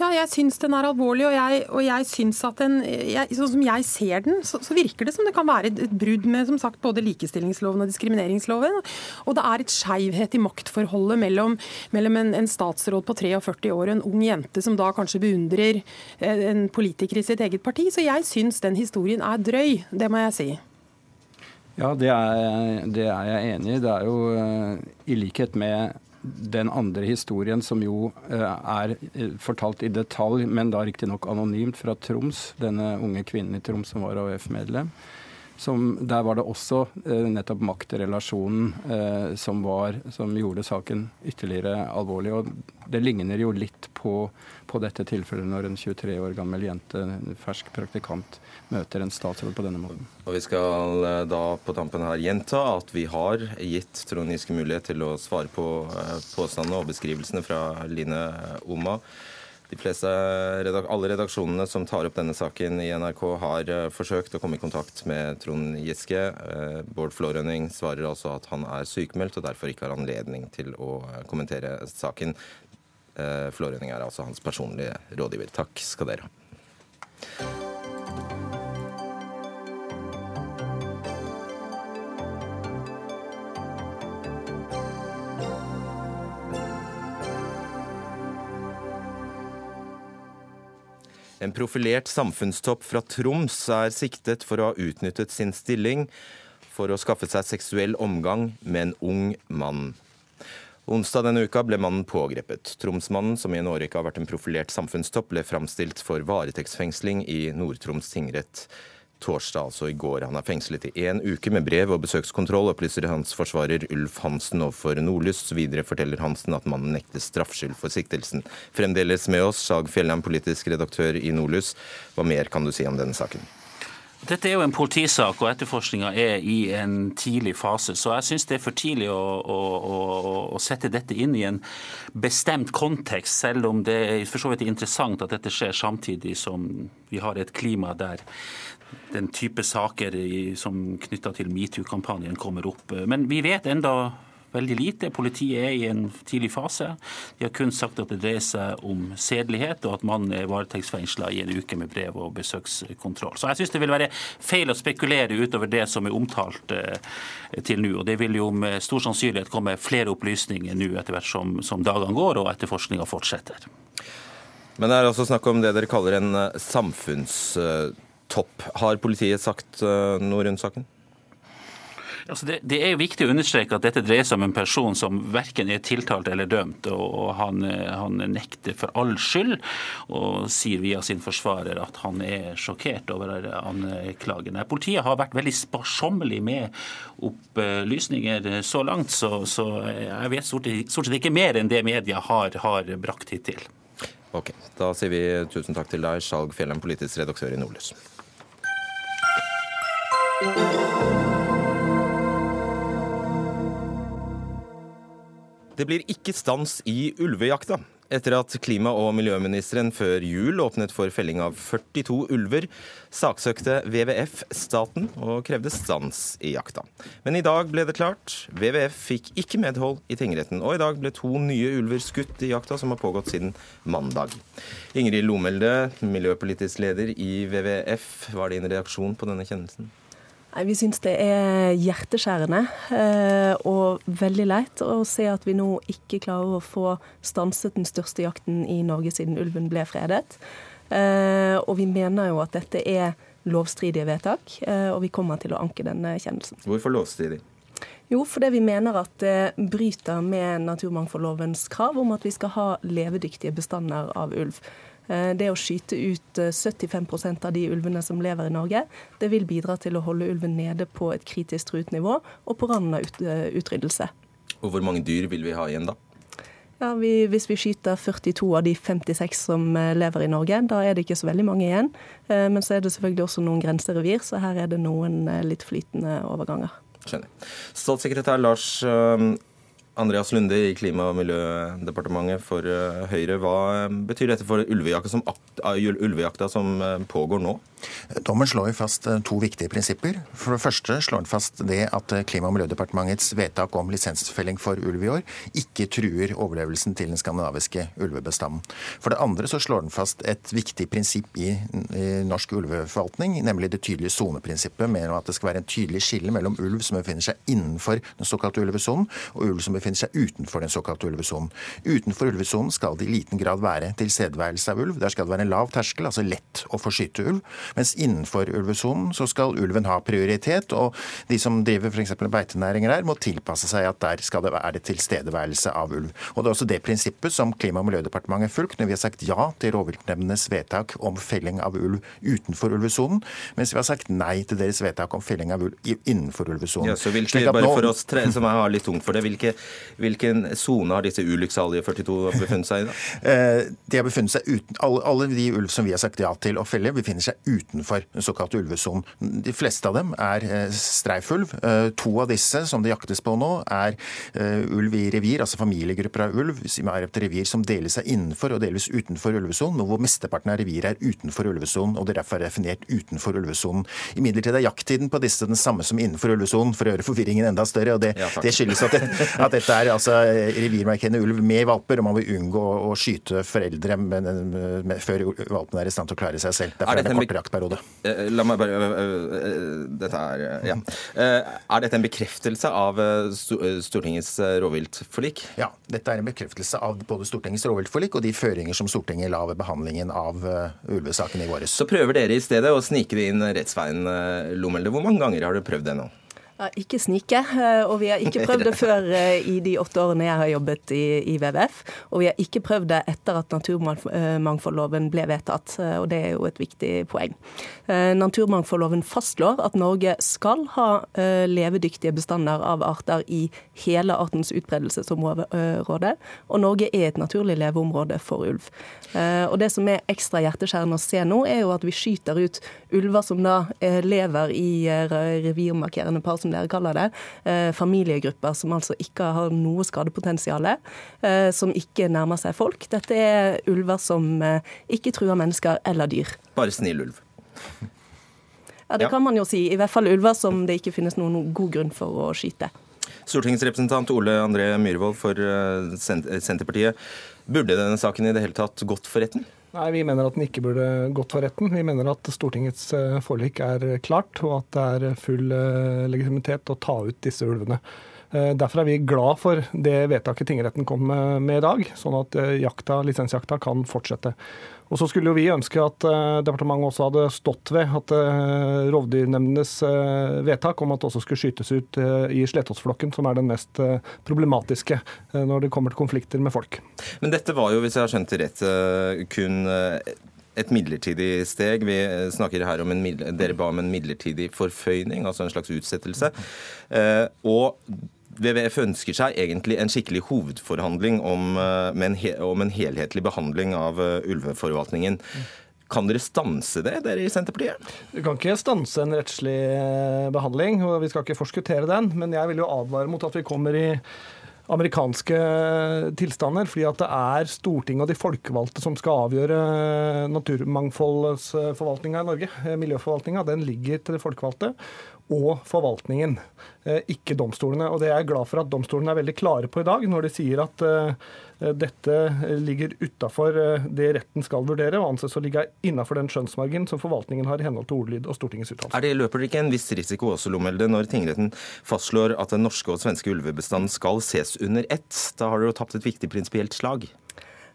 Ja, jeg syns den er alvorlig. Og jeg, og jeg syns at den, jeg, sånn som jeg ser den, så, så, virker det som det kan være et, et brudd med som sagt, både likestillingsloven og diskriminering diskrimineringsloven. Og det er et skeivhet i maktforholdet mellom, mellom en, en, statsråd på 43 år og en ung jente som da kanskje beundrer eh, en politiker i sitt eget parti. Så jeg syns den historien er drøy. Det må jeg si. Ja, det er, det er jeg enig i. Det er jo eh, i likhet med den andre historien, som jo eh, er fortalt i detalj, men da riktignok anonymt, fra Troms. Denne unge kvinnen i Troms som var AUF-medlem. Som, der var det også eh, nettopp maktrelasjonen eh, som, var, som, gjorde saken ytterligere alvorlig. Og det ligner jo litt på, på, dette tilfellet når en 23 år gammel jente, en fersk praktikant, møter en statsråd på denne måten. Og Vi skal eh, da på tampen her gjenta at vi har gitt Trond Giske mulighet til å svare på eh, påstandene og beskrivelsene fra Line Oma. De fleste, Alle redaksjonene som tar opp denne saken i NRK, har eh, forsøkt å komme i kontakt med Trond Giske. Eh, Bård Flårønning svarer altså at han er sykemeldt og derfor ikke har anledning til å eh, kommentere saken. Flårønning er altså hans personlige rådgiver. Takk skal dere ha. En profilert samfunnstopp fra Troms er siktet for å ha utnyttet sin stilling for å skaffe seg seksuell omgang med en ung mann. Onsdag denne uka ble mannen pågrepet. Tromsmannen, som i en årrekke har vært en profilert samfunnstopp, ble framstilt for varetektsfengsling i Nord-Troms tingrett torsdag, altså i går. Han er fengslet i én uke med brev og besøkskontroll, opplyser hans forsvarer Ulf Hansen overfor Nordlyst. Videre forteller Hansen at mannen nekter straffskyld for siktelsen. Fremdeles med oss, Sag Fjellheim, politisk redaktør i Nordlys. Hva mer kan du si om denne saken? Dette er jo en politisak, og etterforskninga er i en tidlig fase. Så jeg syns det er for tidlig å, å, å, å, sette dette inn i en bestemt kontekst, selv om det er for så vidt interessant at dette skjer samtidig som vi har et klima der den type saker som knytta til metoo-kampanjen kommer opp. Men vi vet enda veldig lite. Politiet er i en tidlig fase. De har kun sagt at det dreier seg om sedelighet, og at mannen er varetektsfengsla i en uke med brev og besøkskontroll. Så jeg syns det vil være feil å spekulere utover det som er omtalt eh, til nå. Og det vil jo med stor sannsynlighet komme flere opplysninger nå etter hvert som, som dagene går og etterforskninga fortsetter. Men det er altså snakk om det dere kaller en eh, samfunns topp. Har politiet sagt uh, noe rundt saken? Altså det, det, er jo viktig å understreke at dette dreier seg om en person som verken er tiltalt eller dømt. og Han, han nekter for all skyld og sier via sin forsvarer at han er sjokkert over anklagene. Politiet har vært veldig sparsommelig med opplysninger så langt, så, så jeg vet stort, stort sett ikke mer enn det media har, har brakt hittil. Ok, Da sier vi tusen takk til deg, Skjalg Fjellheim, politisk redaktør i Nordlys. Det blir ikke stans i ulvejakta. Etter at klima- og miljøministeren før jul åpnet for felling av 42 ulver, saksøkte WWF staten og krevde stans i jakta. Men i dag ble det klart. WWF fikk ikke medhold i tingretten, og i dag ble to nye ulver skutt i jakta som har pågått siden mandag. Ingrid Lomelde, miljøpolitisk leder i WWF, var din reaksjon på denne kjennelsen? Nei, Vi syns det er hjerteskjærende eh, og veldig leit å se at vi nå ikke klarer å få stanset den største jakten i Norge siden ulven ble fredet. Eh, og vi mener jo at dette er lovstridige vedtak, eh, og vi kommer til å anke denne kjennelsen. Hvorfor lovstridig? Jo, fordi vi mener at det bryter med naturmangfoldlovens krav om at vi skal ha levedyktige bestander av ulv. Eh, det å skyte ut 75 eh, av de ulvene som lever i Norge, det vil bidra til å holde ulven nede på et kritisk truet nivå og på randen av eh, utryddelse. Og Hvor mange dyr vil vi ha igjen da? Ja, vi, Hvis vi skyter 42 av de 56 som lever i Norge, da er det ikke så veldig mange igjen. Men så er det selvfølgelig også noen grenserevir, så her er det noen litt flytende overganger. Skjønner. Statssekretær Lars Andreas Lunde i Klima- og miljødepartementet for eh, Høyre. Hva eh, betyr dette for ulvejakta som, ulvejakta som eh, pågår nå? Dommen slår fast to viktige prinsipper. For det første slår den fast det at Klima- og miljødepartementets vedtak om lisensfelling for ulv i år ikke truer overlevelsen til den skandinaviske ulvebestanden. For det andre så slår den fast et viktig prinsipp i, norsk ulveforvaltning, nemlig det tydelige soneprinsippet, med at det skal være en tydelig skille mellom ulv som befinner seg innenfor den såkalte ulvesonen, og ulv som befinner seg utenfor den såkalte ulvesonen. Utenfor ulvesonen skal det i liten grad være tilstedeværelse av ulv. Der skal det være en lav terskel, altså lett å få skyte ulv. Mens innenfor ulvesonen så skal ulven ha prioritet, og de som driver f.eks. beitenæringer her, må tilpasse seg at der skal det være tilstedeværelse av ulv. Og Det er også det prinsippet som Klima- og miljødepartementet har fulgt når vi har sagt ja til rovviltnemndenes vedtak om felling av ulv utenfor ulvesonen, mens vi har sagt nei til deres vedtak om felling av ulv innenfor ulvesonen. Ja, så hvilke, bare for oss tre som har litt tungt for det, hvilke Hvilken sone har disse ulykksalige 42 befunnet seg i? da? Eh, de har befunnet seg uten, alle, alle, de ulv som vi har sagt ja til å felle, befinner seg utenfor den såkalte ulvesonen. De fleste av dem er streifulv. To av disse som det jaktes på nå, er ulv i revir, altså familiegrupper av ulv, som er et revir som deler seg innenfor og delvis utenfor ulvesonen, men hvor mesteparten av reviret er utenfor ulvesonen, og det derfor er definert utenfor ulvesonen. Imidlertid er jakttiden på disse den samme som innenfor ulvesonen, for å gjøre forvirringen enda større. og Det, ja, det skyldes at, det, at, dette er altså revirmarkerende ulv med valper, og man vil unngå å skyte foreldre med, med, før valpene er i stand til å klare seg selv. Derfor er, det kortere. Eh, la meg bare eh, eh, Dette er Ja. Er dette en bekreftelse av Stortingets rovviltforlik? Ja, dette er en bekreftelse av både Stortingets rovviltforlik og de føringer som Stortinget la ved behandlingen av ulvesaken i våres. Så prøver dere i stedet å snike det inn rettsveien, Lommelde. Hvor mange ganger har du prøvd det nå? Ikke snike, eh, og vi har ikke prøvd det før eh, i de åtte årene jeg har jobbet i, i WWF. Og vi har ikke prøvd det etter at naturmangfoldloven ble vedtatt, eh, og det er jo et viktig poeng. Naturmangfoldloven fastslår at Norge skal ha levedyktige bestander av arter i hele artens utbredelsesområde, og Norge er et naturlig leveområde for ulv. Og det som er ekstra hjerteskjærende å se nå, er jo at vi skyter ut ulver som da lever i revirmarkerende par som dere kaller det, eh, familiegrupper som altså ikke har noe skadepotensial, eh, som ikke nærmer seg folk. Dette er ulver som eh, ikke truer mennesker eller dyr. Bare snill ulv. Ja, det kan man jo si. I hvert fall ulver som det ikke finnes noen god grunn for å skyte. Stortingsrepresentant Ole André Myhrvold for Senterpartiet. Burde denne saken i det hele tatt gått for retten? Nei, Vi mener at den ikke burde gått for retten. Vi mener at Stortingets eh, forlik er klart, og at det er full eh, legitimitet å ta ut disse ulvene. Eh, derfor er vi glad for det vedtaket tingretten kom med i dag, sånn at jakta, lisensjakta kan fortsette. Og så skulle jo vi ønske at uh, departementet også hadde stått ved at uh, rovdyrnemndenes uh, vedtak om at det også skulle skytes ut i Slettåsflokken, som er den mest problematiske når det kommer til konflikter med folk. Men dette var jo, hvis jeg har skjønt det rett, kun et midlertidig steg. Vi snakker her om en, Dere ba om en midlertidig forføyning, altså en slags utsettelse. Og WWF ønsker seg egentlig en skikkelig hovedforhandling om, eh, en, om en helhetlig behandling av eh, ulveforvaltningen. Kan dere stanse det, dere i Senterpartiet? Vi kan ikke stanse en rettslig eh, behandling, og vi skal ikke forskuttere den. Men jeg vil jo advare mot at vi kommer i amerikanske tilstander, fordi at det er Stortinget og de folkevalgte som skal avgjøre naturmangfoldsforvaltninga i Norge. Miljøforvaltninga den ligger til de folkevalgte og forvaltningen, eh, ikke domstolene. Og Det er jeg glad for at domstolene er veldig klare på i dag, når de sier at eh, dette ligger utafor eh, det retten skal vurdere, og anses å ligge innafor den skjønnsmargen som forvaltningen har i henhold til ordlyd og Stortingets uttalelse. Er det Løper det ikke en viss risiko også, Lommelde, når tingretten fastslår at den norske og svenske ulvebestanden skal ses under ett? Da har dere jo tapt et viktig prinsipielt slag?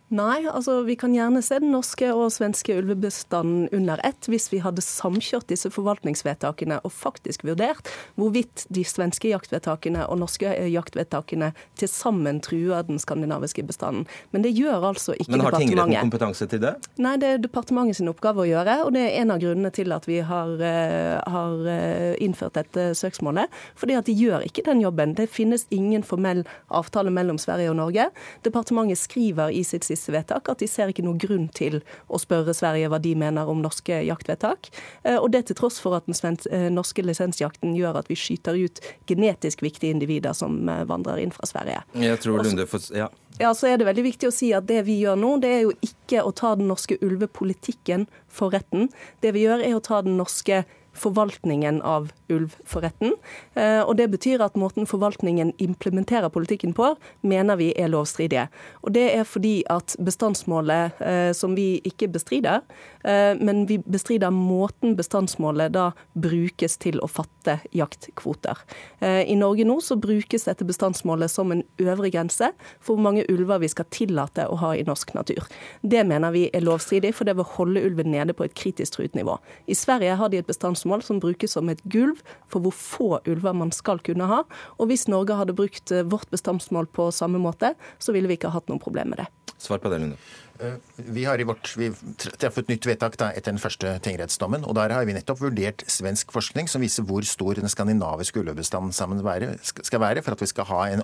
Nei, altså vi kan gjerne se den norske og svenske ulvebestanden under ett hvis vi hadde samkjørt disse forvaltningsvedtakene og faktisk vurdert hvorvidt de svenske jaktvedtakene og norske eh, jaktvedtakene til sammen truer den skandinaviske bestanden. Men det gjør altså ikke departementet. Men har tingretten kompetanse til det? Nei, det er departementet sin oppgave å gjøre. Og det er en av grunnene til at vi har, uh, har uh, innført dette søksmålet. Fordi at de gjør ikke den jobben. Det finnes ingen formell avtale mellom Sverige og Norge. Departementet skriver i sitt siste vedtak at de ser ikke noe grunn til å spørre Sverige hva de mener om norske jaktvedtak. Eh, og det til tross for at den eh, norske lisensjakten gjør at vi skyter ut genetisk viktige individer som eh, vandrer inn fra Sverige. Jeg tror Lunde får, ja. Ja, så er det veldig viktig å si at Det vi gjør nå, det er jo ikke å ta den norske ulvepolitikken for retten. Det vi gjør, er å ta den norske forvaltningen av ulv for retten. Eh, og Det betyr at måten forvaltningen implementerer politikken på, mener vi er lovstridige. Og Det er fordi at bestandsmålet, eh, som vi ikke bestrider, men vi bestrider måten bestandsmålet da brukes til å fatte jaktkvoter. I Norge nå så brukes dette bestandsmålet som en øvre grense for hvor mange ulver vi skal tillate å ha i norsk natur. Det mener vi er lovstridig, for det vil holde ulven nede på et kritisk truet nivå. I Sverige har de et bestandsmål som brukes som et gulv for hvor få ulver man skal kunne ha. Og hvis Norge hadde brukt eh, vårt bestandsmål på samme måte, så ville vi ikke hatt noe problem med det. Svar på det, Lunde. Eh, vi har i vårt, vi traffet nytt vedtak da, etter den første tingrettsdommen. og Der har vi nettopp vurdert svensk forskning som viser hvor stor den skandinaviske ulvebestanden sammen være, skal være for at vi skal ha en,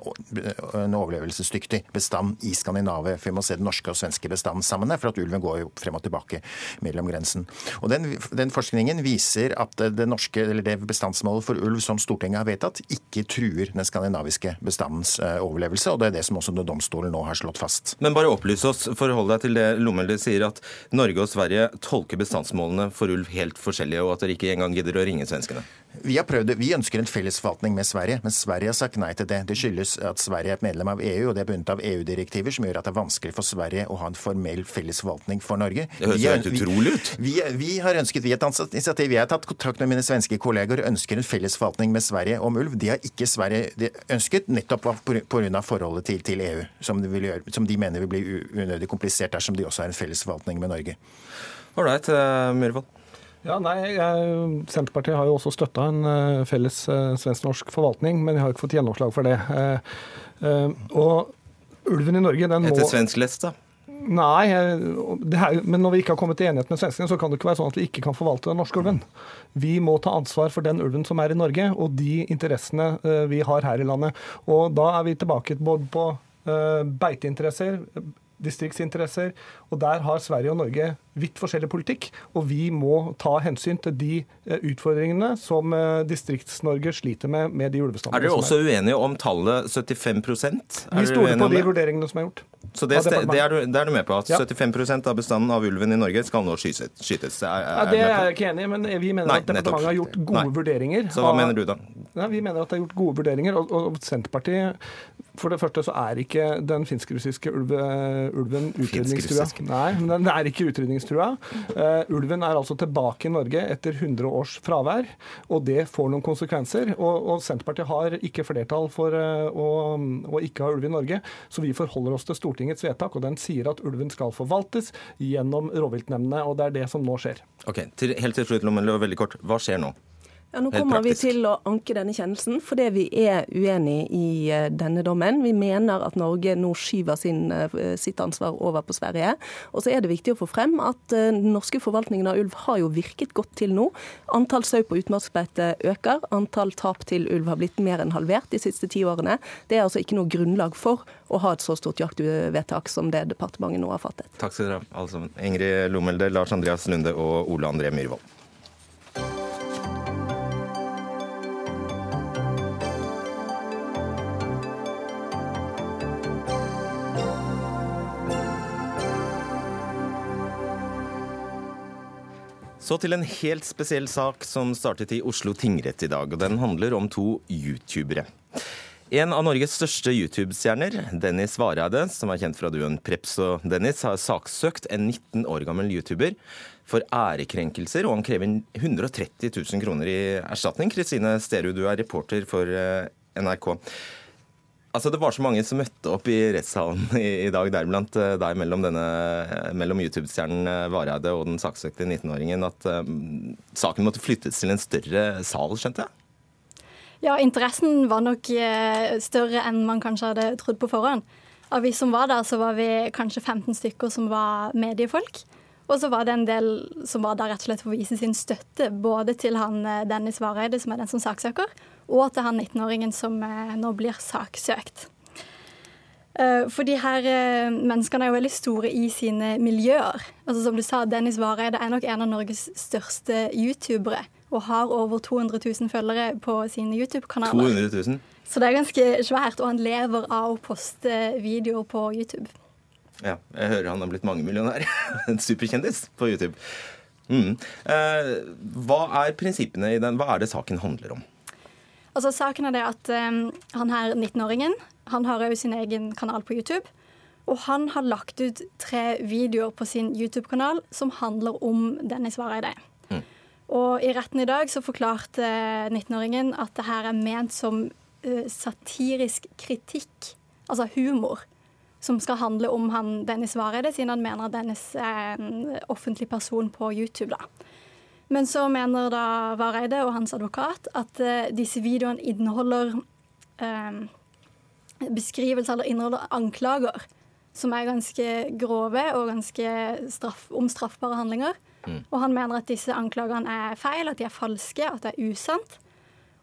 en overlevelsesdyktig bestand i Skandinavia. Vi må se den norske og svenske bestanden sammen her, for at ulven går jo frem og tilbake mellom grensen. Og Den, den forskningen viser at det, norske, eller det bestandsmålet for ulv som Stortinget har vedtatt, ikke truer den skandinaviske bestandens eh, overlevelse. og Det er det som også domstolen nå har slått fast. Men bare opplys oss, forhold deg til det Lommelde sier, at Norge og Sverige tolker bestandsmålene for ulv helt forskjellige, og at dere ikke engang gidder å ringe svenskene? Vi har prøvd det. Vi ønsker en felles forvaltning med Sverige, men Sverige har sagt nei til det. Det skyldes at Sverige er et medlem av EU, og det er bundet av EU-direktiver som gjør at det er vanskelig for Sverige å ha en formell felles forvaltning for Norge. Det høres helt utrolig ut. Vi, vi, vi, har ønsket, vi har tatt initiativ, jeg har tatt kontakt med mine svenske kolleger og ønsker en felles forvaltning med Sverige om ulv. Det har ikke Sverige ønsket, nettopp pga. forholdet til, til EU, som de, gjøre, som de, mener vil bli unødig komplisert dersom de også har en felles forvaltning med Norge. Ålreit, uh, Myhrvold. Ja, nei, Senterpartiet har jo også støtta en uh, felles uh, svensk-norsk forvaltning, men vi har ikke fått gjennomslag for det. Uh, og ulven i Norge den må Etter svensk lest, da? Nei, er, men når vi ikke har kommet til enighet med svenskene, så kan det ikke være sånn at vi ikke kan forvalte den norske ulven. Vi må ta ansvar for den ulven som er i Norge, og de interessene vi har her i landet. Og da er vi tilbake både på beiteinteresser, distriktsinteresser. Og der har Sverige og Norge vidt forskjellig politikk, og vi må ta hensyn til de eh, utfordringene som eh, Distrikts-Norge sliter med med de ulvestammene. Er dere også uenige om tallet 75% er Vi stoler på de vurderingene som er gjort. Så det, det, er du, det, er du, med på? At ja. 75% av bestanden av ulven i Norge skal nå skytes? Er, er, ja, det er jeg ikke enig i, men vi mener Nei, at departementet har gjort gode Nei. vurderinger. Så hva av, mener du da? Ja, vi mener at det er gjort gode vurderinger, og, og Senterpartiet For det første så er ikke den finsk-russiske ulve, ulven utrydningstrua. Nei, men den er ikke utrydningstrua. Uh, ulven er altså tilbake i Norge etter 100 års fravær, og det får noen konsekvenser. Og, og Senterpartiet har ikke flertall for uh, å, å, ikke ha ulv i Norge, så vi forholder oss til Stortingets vedtak, og den sier at ulven skal forvaltes gjennom rovviltnemndene, og det er det som nå skjer. Ok, til, Helt til slutt, Lommel, veldig kort. Hva skjer nå? Ja, Nå kommer vi til å anke denne kjennelsen fordi vi er uenig i eh, denne dommen. Vi mener at Norge nå skyver sin, eh, sitt ansvar over på Sverige. Og så er det viktig å få frem at eh, den norske forvaltningen av ulv har jo virket godt til nå. Antall sau på utmarksbeite øker. Antall tap til ulv har blitt mer enn halvert de siste ti årene. Det er altså ikke noe grunnlag for å ha et så stort jaktvedtak som det departementet nå har fattet. Takk skal dere ha, alle sammen. Ingrid Lomelde, Lars Andreas Lunde og Ole André Myhrvold. Så til en helt spesiell sak som startet i Oslo tingrett i dag. og Den handler om to youtubere. En av Norges største YouTube-stjerner, Dennis Vareide, som er kjent fra duen Preps og Dennis, har saksøkt en 19 år gammel YouTuber for ærekrenkelser, og han krever 130 000 kroner i erstatning. Kristine Sterud, du er reporter for eh, NRK. Altså, Det var så mange som møtte opp i rettssalen i, i dag, deriblant uh, deg mellom, mellom YouTube-stjernen uh, Vareide og den saksøkte 19-åringen, at um, saken måtte flyttes til en større sal, skjønte jeg? Ja, interessen var nok større enn man kanskje hadde trodd på forhånd. Av vi som var der, så var vi kanskje 15 stykker som var mediefolk. Og så var det en del som var der rett og slett for å vise sin støtte, både til han Dennis Vareide, som er den som saksøker, og til han 19-åringen som eh, nå blir saksøkt. Eh, for de her eh, menneskene er jo veldig store i sine miljøer. Altså Som du sa, Dennis Vareide er nok en av Norges største youtubere. Og har over 200 000 følgere på sine YouTube-kanaler. 200 000? Så det er ganske svært. Og han lever av å poste videoer på YouTube. Ja, jeg hører han har blitt mangemillionær. en superkjendis på YouTube. Mm. Eh, hva er prinsippene i den? Hva er det saken handler om? Altså, saken er det at um, han her 19-åringen han har jo sin egen kanal på YouTube. Og han har lagt ut tre videoer på sin YouTube-kanal som handler om Dennis Vareide. Mm. Og i retten i dag så forklarte 19-åringen at det her er ment som uh, satirisk kritikk, altså humor, som skal handle om han Dennis Vareide, siden han mener at Dennis er en offentlig person på YouTube. da. Men så mener da Vareide og hans advokat at uh, disse videoene inneholder um, beskrivelser eller inneholder anklager som er ganske grove og ganske straff, om straffbare handlinger. Mm. Og han mener at disse anklagene er feil, at de er falske, at det er usant.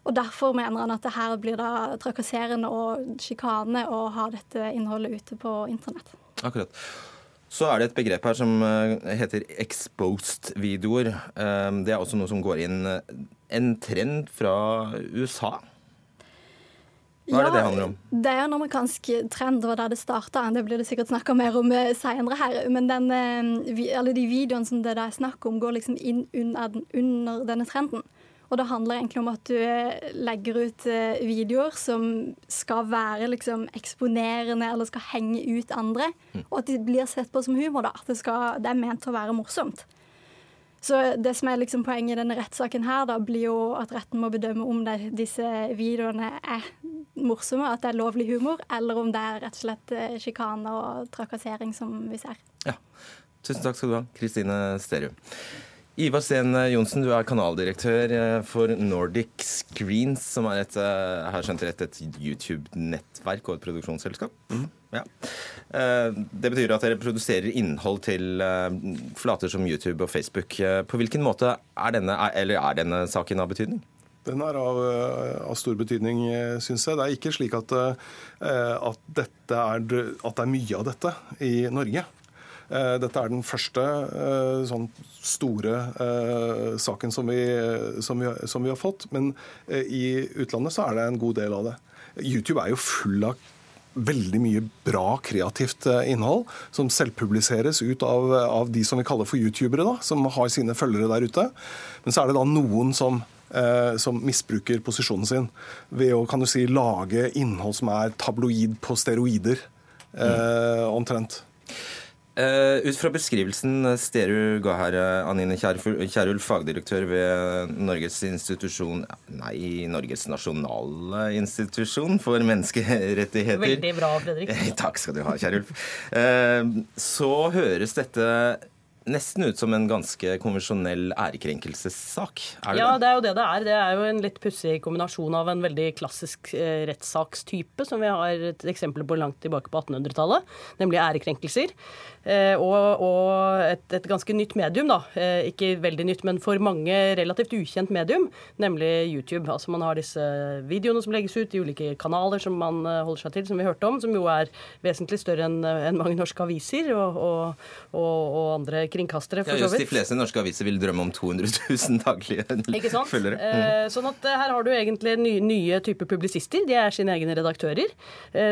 Og derfor mener han at det her blir da trakasserende og sjikane å ha dette innholdet ute på internett. Akkurat. Så er det et begrep her som eh, heter exposed-videoer. Eh, det er også noe som går inn eh, en trend fra USA. Hva er det det handler om? Det er en amerikansk trend, det var der det starta. Det blir det sikkert snakka mer om seinere her. Men den, alle de videoene som det er snakk om, går liksom inn under, under, denne trenden. Og det handler egentlig om at du eh, legger ut videoer som skal være liksom eksponerende eller skal henge ut andre. Mm. Og at de blir sett på som humor. da, det, skal, det er ment å være morsomt. Så det som er liksom poenget i denne rettssaken her, da, blir jo at retten må bedømme om det, disse videoene er morsomme, at det er lovlig humor, eller om det er rett og slett eh, sjikane og trakassering som vi ser. Ja. Tusen takk skal du ha, Kristine Sterud. Ivar Steen Johnsen, du er kanaldirektør eh, for Nordic Screens, som er et, eh, skjønt rett, et YouTube-nettverk og et produksjonsselskap. Mm. Ja. Eh, det betyr at dere produserer innhold til flater som YouTube og Facebook. På hvilken måte er denne, eller er denne saken av betydning? Den er av, av stor betydning, syns jeg. Det er ikke slik at, at, er, at det er mye av dette i Norge. Eh, dette er den første eh, sånn store eh, saken som vi, som, vi, som vi, har fått. Men i utlandet så er det en god del av det. YouTube er jo full av veldig mye bra kreativt innhold som selvpubliseres ut av, av de som vi kaller for youtubere, da, som har sine følgere der ute. Men så er det da noen som som misbruker posisjonen sin ved å kan du si, lage innhold som er tabloid på steroider, eh, omtrent. Uh, ut fra beskrivelsen Steru ga her, eh, Anine Kierulf, fagdirektør ved Norges institusjon Nei, Norges nasjonale institusjon for menneskerettigheter. Veldig bra, Fredrik. Takk skal du ha, Kierulf. Uh, så høres dette nesten ut som en ganske konvensjonell ærekrenkelsessak. Er det ja, det er jo det det er. Det er jo en litt pussig kombinasjon av en veldig klassisk eh, rettssakstype, som vi har et eksempel på langt tilbake på 1800-tallet, nemlig ærekrenkelser. Eh, og, og et, et, ganske nytt medium, da. Eh, ikke veldig nytt, men for mange relativt ukjent medium, nemlig YouTube. Altså Man har disse videoene som legges ut i ulike kanaler som man eh, holder seg til, som vi hørte om, som jo er vesentlig større enn en mange norske aviser og, og, og andre kringkastere. for ja, just De fleste norske aviser vil drømme om 200 000 daglige følgere. Mm. Sånn at Her har du egentlig nye, nye typer publisister. De er sine egne redaktører.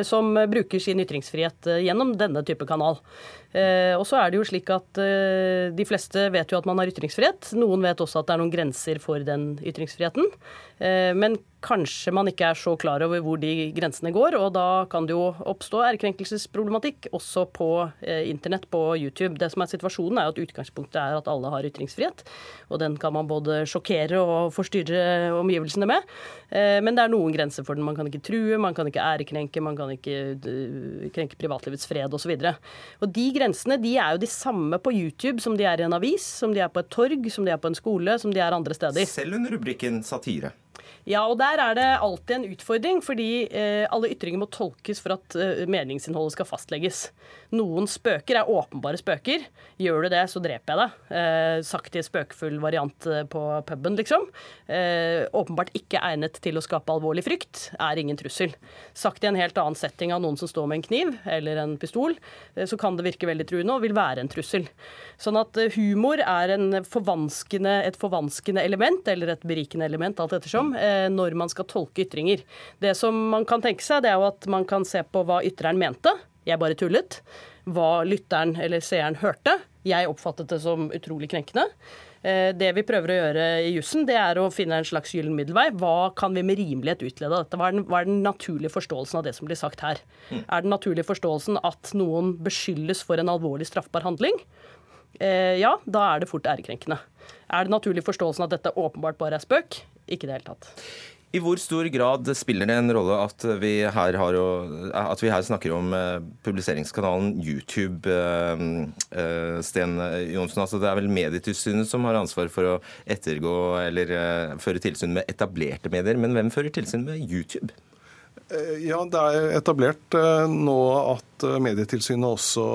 Som bruker sin ytringsfrihet gjennom denne type kanal. Eh, og så er det jo slik at eh, De fleste vet jo at man har ytringsfrihet. Noen vet også at det er noen grenser for den ytringsfriheten. Eh, men kanskje man ikke er så klar over hvor de grensene går, og da kan det jo oppstå ærekrenkelsesproblematikk også på internett, på YouTube. Det som er situasjonen, er at utgangspunktet er at alle har ytringsfrihet, og den kan man både sjokkere og forstyrre omgivelsene med. Men det er noen grenser for den. Man kan ikke true, man kan ikke ærekrenke, man kan ikke krenke privatlivets fred osv. Og, så og de grensene de er jo de samme på YouTube som de er i en avis, som de er på et torg, som de er på en skole, som de er andre steder. Selv under rubrikken satire. Ja, og der er det alltid en utfordring, fordi eh, alle ytringer må tolkes for at eh, meningsinnholdet skal fastlegges. Noen spøker er åpenbare spøker. Gjør du det, så dreper jeg deg. Eh, i spøkefull variant eh, på puben, liksom. Eh, åpenbart ikke egnet til å skape alvorlig frykt. Er ingen trussel. Sagt i en helt annen setting av noen som står med en kniv eller en pistol, eh, så kan det virke veldig truende og vil være en trussel. Sånn at eh, humor er forvanskende, et forvanskende element, eller et berikende element, alt ettersom, eh, når man skal tolke ytringer. Det som man kan tenke seg, det er jo at man kan se på hva ytreren mente. Jeg bare tullet. Hva lytteren eller seeren hørte. Jeg oppfattet det som utrolig krenkende. Eh, det vi prøver å gjøre i jussen, det er å finne en slags gyllen middelvei. Hva kan vi med rimelighet utlede av dette? Hva er, den, hva er, den, naturlige forståelsen av det som blir sagt her? Mm. Er den naturlige forståelsen at noen beskyldes for en alvorlig straffbar handling? Eh, ja, da er det fort ærekrenkende. Er det naturlig forståelsen at dette åpenbart bare er spøk? Ikke i det hele tatt. I hvor stor grad spiller det en rolle at vi her, å, at vi her snakker om eh, publiseringskanalen YouTube, eh, eh, Sten Johnsen? Altså det er vel Medietilsynet som har ansvar for å ettergå eller føre tilsyn med etablerte medier. Men hvem fører tilsyn med YouTube? Eh, ja, det er etablert eh, nå at eh, Medietilsynet også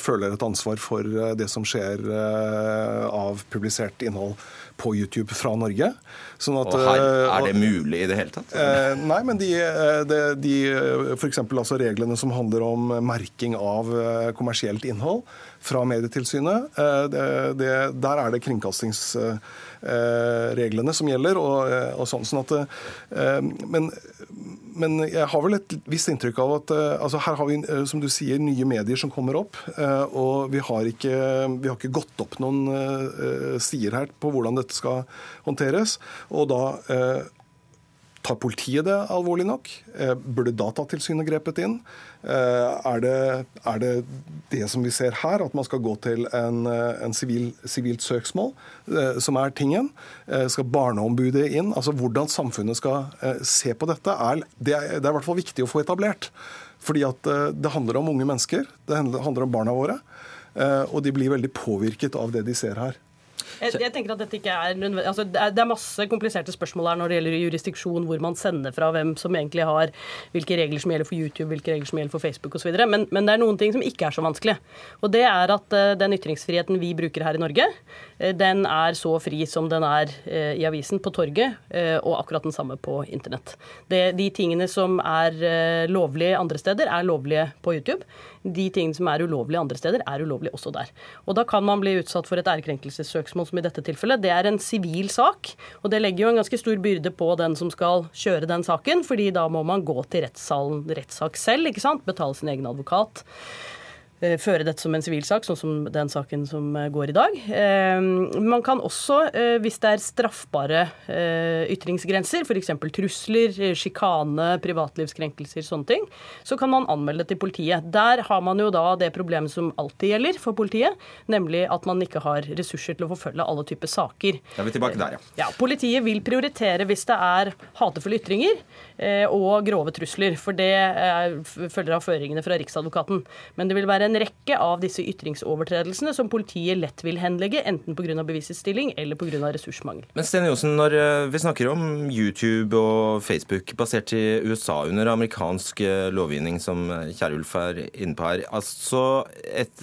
føler et ansvar for det som skjer av publisert innhold på YouTube fra Norge. Sånn at, og her, er det mulig i det hele tatt? Nei, men de, de, de f.eks. Altså reglene som handler om merking av kommersielt innhold fra Medietilsynet, det, det, der er det kringkastings reglene som gjelder. og, og sånn, sånn at, men, men, jeg har vel et visst inntrykk av at altså her har vi som du sier, nye medier som kommer opp. Og vi har ikke, vi har ikke gått opp noen sider her på hvordan dette skal håndteres. Og da Tar politiet det alvorlig nok? Burde Datatilsynet grepet inn? Er det, er det, det som vi ser her, at man skal gå til en, en sivil, sivilt søksmål, som er tingen? Skal Barneombudet inn? Altså Hvordan samfunnet skal se på dette, er, det er, det er i hvert fall viktig å få etablert. Fordi at det handler om unge mennesker, det handler om barna våre. Og de blir veldig påvirket av det de ser her. Jeg, jeg, tenker at dette ikke er altså, det, er, det er masse kompliserte spørsmål her når det gjelder jurisdiksjon, hvor man sender fra, hvem som egentlig har hvilke regler som gjelder for YouTube, hvilke regler som gjelder for Facebook osv. Men, men det er noen ting som ikke er så vanskelig. Og det er at uh, den ytringsfriheten vi bruker her i Norge, uh, den er så fri som den er uh, i avisen, på torget, og akkurat den samme på internett. Det, de tingene som er lovlige andre steder, er lovlige på YouTube de tingene som er ulovlige andre steder, er ulovlige også der. Og Da kan man bli utsatt for et ærekrenkelsessøksmål, som i dette tilfellet. Det er en sivil sak, og det legger jo en ganske stor byrde på den som skal kjøre den saken, fordi da må man gå til rettssalen, rettssak selv, ikke sant, betale sin egen advokat. Eh, føre dette som en sivilsak, sånn som den saken som eh, går i dag. Eh, man kan også, hvis det er straffbare ytringsgrenser, f.eks. trusler, sjikane, privatlivskrenkelser, sånne ting, så kan man anmelde det til politiet. Der har man jo da det problemet som alltid gjelder for politiet, nemlig at man ikke har ressurser til å forfølge alle typer saker. Da er vi tilbake der, ja. ja politiet vil prioritere hvis det er hatefulle ytringer og grove trusler, for det følger av føringene fra Riksadvokaten. Men det vil være en rekke av disse ytringsovertredelsene som politiet lett vil henlegge, enten pga. bevisets stilling eller pga. ressursmangel. Men Sten Josen, når eh, vi snakker om YouTube og Facebook basert i USA under amerikansk eh, lovgivning, som eh, Kjerulf er inne på her altså et,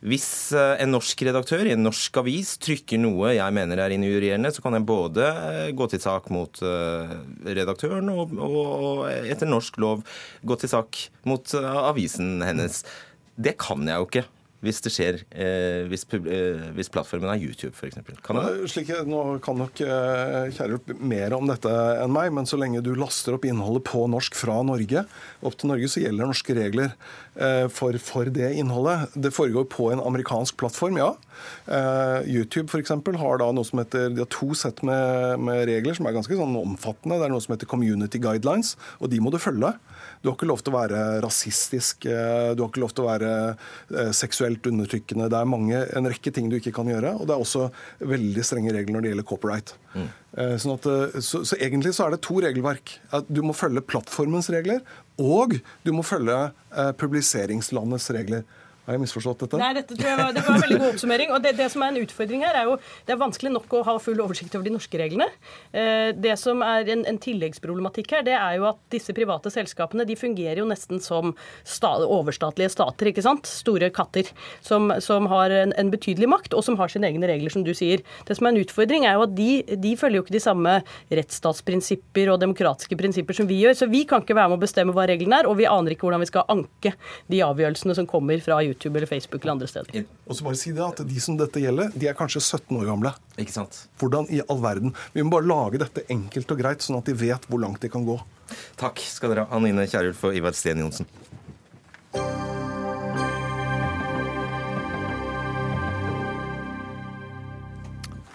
Hvis en norsk redaktør i en norsk avis trykker noe jeg mener er injurierende, så kan jeg både gå til sak mot redaktøren og, og etter norsk lov gå til sak mot avisen hennes. Det kan jeg jo ikke. Hvis det skjer, eh, hvis, eh, hvis, plattformen er YouTube f.eks. Kan Slik, nå kan nok eh, Kjærup mer om dette enn meg, men så lenge du laster opp innholdet på norsk fra Norge opp til Norge, så gjelder norske regler eh, for, for, det innholdet. Det foregår på en amerikansk plattform, ja. Eh, YouTube f.eks. har da noe som heter, de har to sett med, med regler som er ganske sånn omfattende. Det er noe som heter Community Guidelines, og de må du følge. Du har ikke lov til å være rasistisk, eh, du har ikke lov til å være eh, seksuelt undertrykkende. Det er mange, en rekke ting du ikke kan gjøre. Og det er også veldig strenge regler når det gjelder copyright. Mm. Sånn at, så, så, egentlig så er det to regelverk. Du må følge plattformens regler, og du må følge publiseringslandets regler. Har jeg misforstått dette? Nei, dette tror jeg var, det var en veldig god oppsummering. og det, det, som er en utfordring her, er jo det er vanskelig nok å ha full oversikt over de norske reglene. Eh, det som er en, en, tilleggsproblematikk her, det er jo at disse private selskapene de fungerer jo nesten som sta, overstatlige stater. ikke sant? Store katter som, som har en, en, betydelig makt, og som har sine egne regler, som du sier. Det som er en utfordring, er jo at de, de følger jo ikke de samme rettsstatsprinsipper og demokratiske prinsipper som vi gjør. Så vi kan ikke være med å bestemme hva reglene er, og vi aner ikke hvordan vi skal anke de avgjørelsene som kommer fra YouTube. YouTube eller Facebook eller andre steder. Og så bare si det at De som dette gjelder, de er kanskje 17 år gamle. Ikke sant? Hvordan i all verden? Vi må bare lage dette enkelt og greit, sånn at de vet hvor langt de kan gå. Takk skal dere ha, Anine Kierulf og Ivar Sten Johnsen.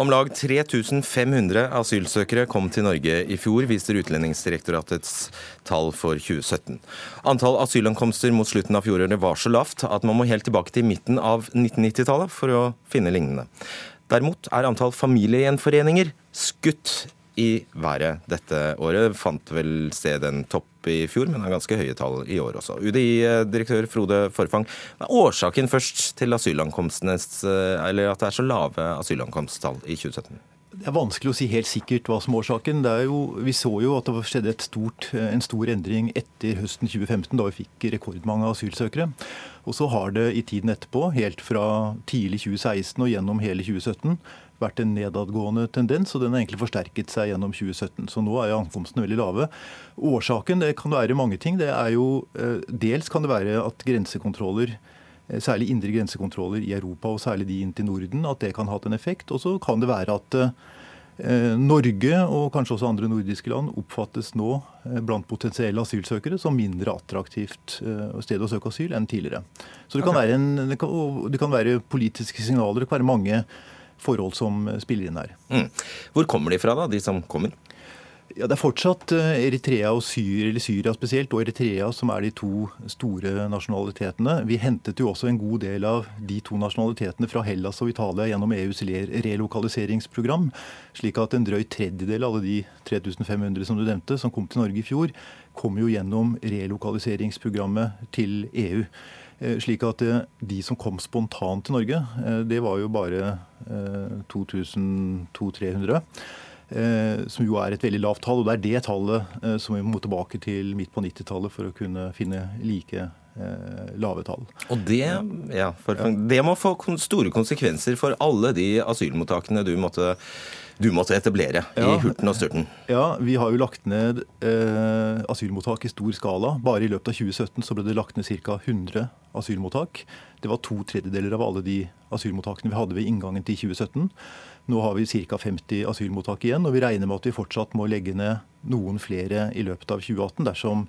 Om lag 3500 asylsøkere kom til Norge i fjor, viser Utlendingsdirektoratets tall for 2017. Antall asylankomster mot slutten av fjoråret var så lavt at man må helt tilbake til midten av 1990-tallet for å finne lignende. Derimot er antall familiegjenforeninger skutt i været dette året. Fant vel sted en topp i fjor, men har ganske høye tall i år også. UDI-direktør Frode Forfang, hva er årsaken først til eller at det er så lave asylankomsttall i 2017? Det er vanskelig å si helt sikkert hva som er årsaken. Er jo, vi så jo at det skjedde stort, en stor endring etter høsten 2015, da vi fikk rekordmange asylsøkere. Og så har det i tiden etterpå, helt fra tidlig 2016 og gjennom hele 2017, vært en nedadgående tendens, og den har egentlig forsterket seg gjennom 2017. Så nå er ankomstene veldig lave. Årsaken det kan være mange ting. Det er jo, eh, dels kan det være at grensekontroller Eh, særlig indre grensekontroller i Europa, og særlig de inn til Norden, at det kan ha hatt en effekt. Og så kan det være at eh, Norge og kanskje også andre nordiske land oppfattes nå blant potensielle asylsøkere som mindre attraktivt sted å søke asyl enn tidligere. Så det kan, okay. være, en, det kan, det kan være politiske signaler, det kan være mange forhold som spiller inn her. Mm. Hvor kommer de fra, da, de som kommer? Ja, Det er fortsatt eh, Eritrea og Syria, eller Syria spesielt, og Eritrea som er de to store nasjonalitetene. Vi hentet jo også en god del av de to nasjonalitetene fra Hellas og Italia gjennom EUs relokaliseringsprogram. Slik at en drøy tredjedel av alle de 3500 som du nevnte, som kom til Norge i fjor, kom jo gjennom relokaliseringsprogrammet til EU. Eh, slik at eh, de som kom spontant til Norge, det var jo bare 2200-300. Eh, som jo er et veldig lavt tall. og Det er det tallet eh, som vi må tilbake til midt på 90-tallet for å kunne finne like eh, lave tall. Og det, ja, for, det må få store konsekvenser for alle de asylmottakene du måtte, du måtte etablere ja, i hurten og Sturten. Ja, vi har jo lagt ned eh, asylmottak i stor skala. Bare i løpet av 2017 så ble det lagt ned ca. 100 asylmottak. Det var to tredjedeler av alle de asylmottakene vi hadde ved inngangen til 2017. Nå har vi ca. 50 asylmottak igjen, og vi regner med at vi fortsatt må legge ned noen flere i løpet av 2018 dersom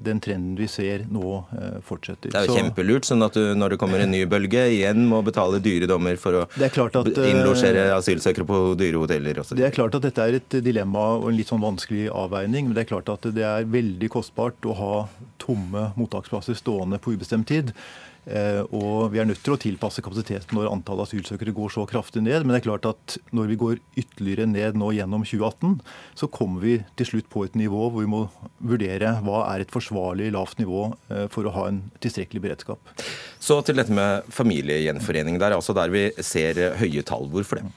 den trenden vi ser nå eh, fortsetter. Det er jo så, kjempelurt, sånn at du når det kommer en ny bølge, igjen må betale dyre dommer for å at, eh, innlosjere asylsøkere på dyre hoteller osv. Det er klart at dette er et dilemma og en litt sånn vanskelig avveining. Men det er klart at det er veldig kostbart å ha tomme mottaksplasser stående på ubestemt tid. Eh, og vi er nødt til å tilpasse kapasiteten når antallet asylsøkere går så kraftig ned. Men det er klart at når vi går ytterligere ned nå gjennom 2018, så kommer vi til slutt på et nivå hvor vi må vurdere hva er et forsvarlig lavt nivå eh, for å ha en tilstrekkelig beredskap. Så til dette med familiegjenforening. Der altså der vi ser høye tall. Hvorfor det?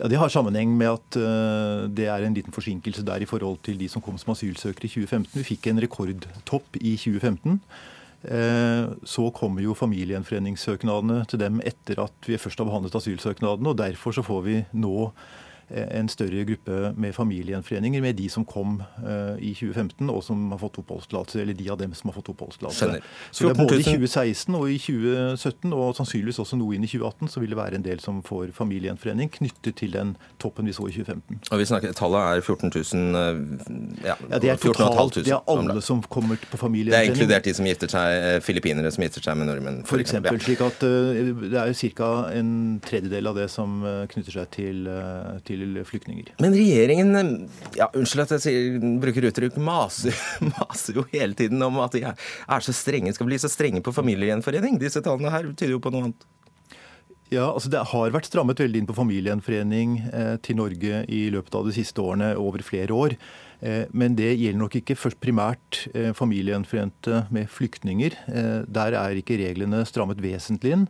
Ja, Det har sammenheng med at uh, det er en liten forsinkelse der i forhold til de som kom som asylsøkere i 2015. Vi fikk en rekordtopp i 2015. Eh, så kommer jo familiegjenforeningssøknadene til dem etter at vi først har behandlet asylsøknadene. og Derfor så får vi nå en større gruppe med familiegjenforeninger med de som kom uh, i 2015 og som har fått oppholdstillatelse, eller de av dem som har fått oppholdstillatelse. Så det er både i 2016 og i 2017, og sannsynligvis også noe inn i 2018, så vil det være en del som får familiegjenforening knyttet til den toppen vi så i 2015. Og vi snakker, Tallet er 14 000 eh, ja, ja det er totalt, det er alle som kommer på familiegjenforening. Det er inkludert de som gifter seg, eh, filippinere som gifter seg med nordmenn? For, for eksempel, ja. slik at uh, Det er jo ca. en tredjedel av det som knytter seg til, til til flyktninger. Men regjeringen, ja, unnskyld at jeg sier, bruker uttrykk, maser, maser, jo hele tiden om at de er så strenge, skal bli så strenge på familiegjenforening. Disse tallene her tyder jo på noe annet. Ja, altså Det har vært strammet veldig inn på familiegjenforening eh, til Norge i løpet av de siste årene, over flere år. Eh, men det gjelder nok ikke først primært eh, familiegjenforente med flyktninger. Eh, der er ikke reglene strammet vesentlig inn.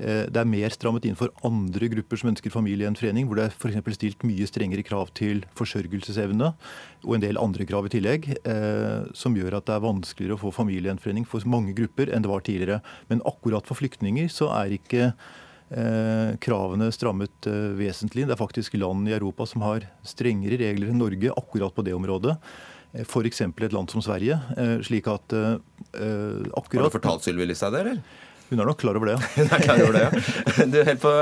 Det er mer strammet inn for andre grupper som ønsker familiegjenforening, hvor det er f.eks. stilt mye strengere krav til forsørgelsesevne og en del andre krav i tillegg, som gjør at det er vanskeligere å få familiegjenforening for mange grupper enn det var tidligere. Men akkurat for flyktninger så er ikke kravene strammet vesentlig. Det er faktisk land i Europa som har strengere regler enn Norge akkurat på det området. F.eks. et land som Sverige. slik at akkurat... Har du fortalt Sylvi Listhaug det, eller? Hun er nok klar over det, ja. Hun er klar over det, ja. Du, helt på,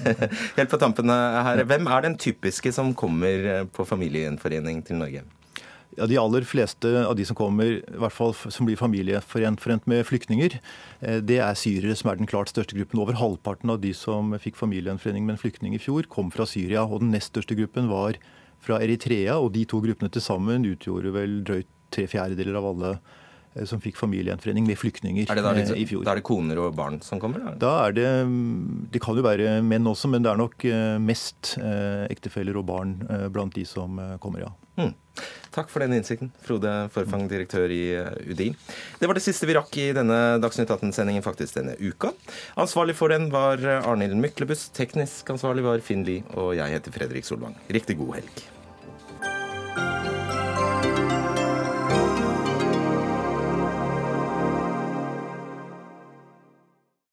helt på tampene her. Hvem er den typiske som kommer på familiegjenforening til Norge? Ja, De aller fleste av de som kommer, i hvert fall som blir familieforent med flyktninger, eh, det er syrere som er den klart største gruppen. Over halvparten av de som fikk familiegjenforening med en flyktning i fjor, kom fra Syria. Og den nest største gruppen var fra Eritrea, og de to gruppene til sammen utgjorde vel drøyt tre fjerdedeler av alle Eh, som fikk familiegjenforening med flyktninger er det da, liksom, i fjor. Da er det koner og barn som kommer? Da? da er det, Det kan jo være menn også, men det er nok eh, mest eh, ektefeller og barn blant de som kommer, ja. Hmm. Takk for den innsikten, Frode Forfang, direktør i eh, UDI. Det var det siste vi rakk i denne Dagsnytt 18-sendingen faktisk denne uka. Ansvarlig for den var Arnhild Myklebust, teknisk ansvarlig var Finn Lie, og jeg heter Fredrik Solvang. Riktig god helg.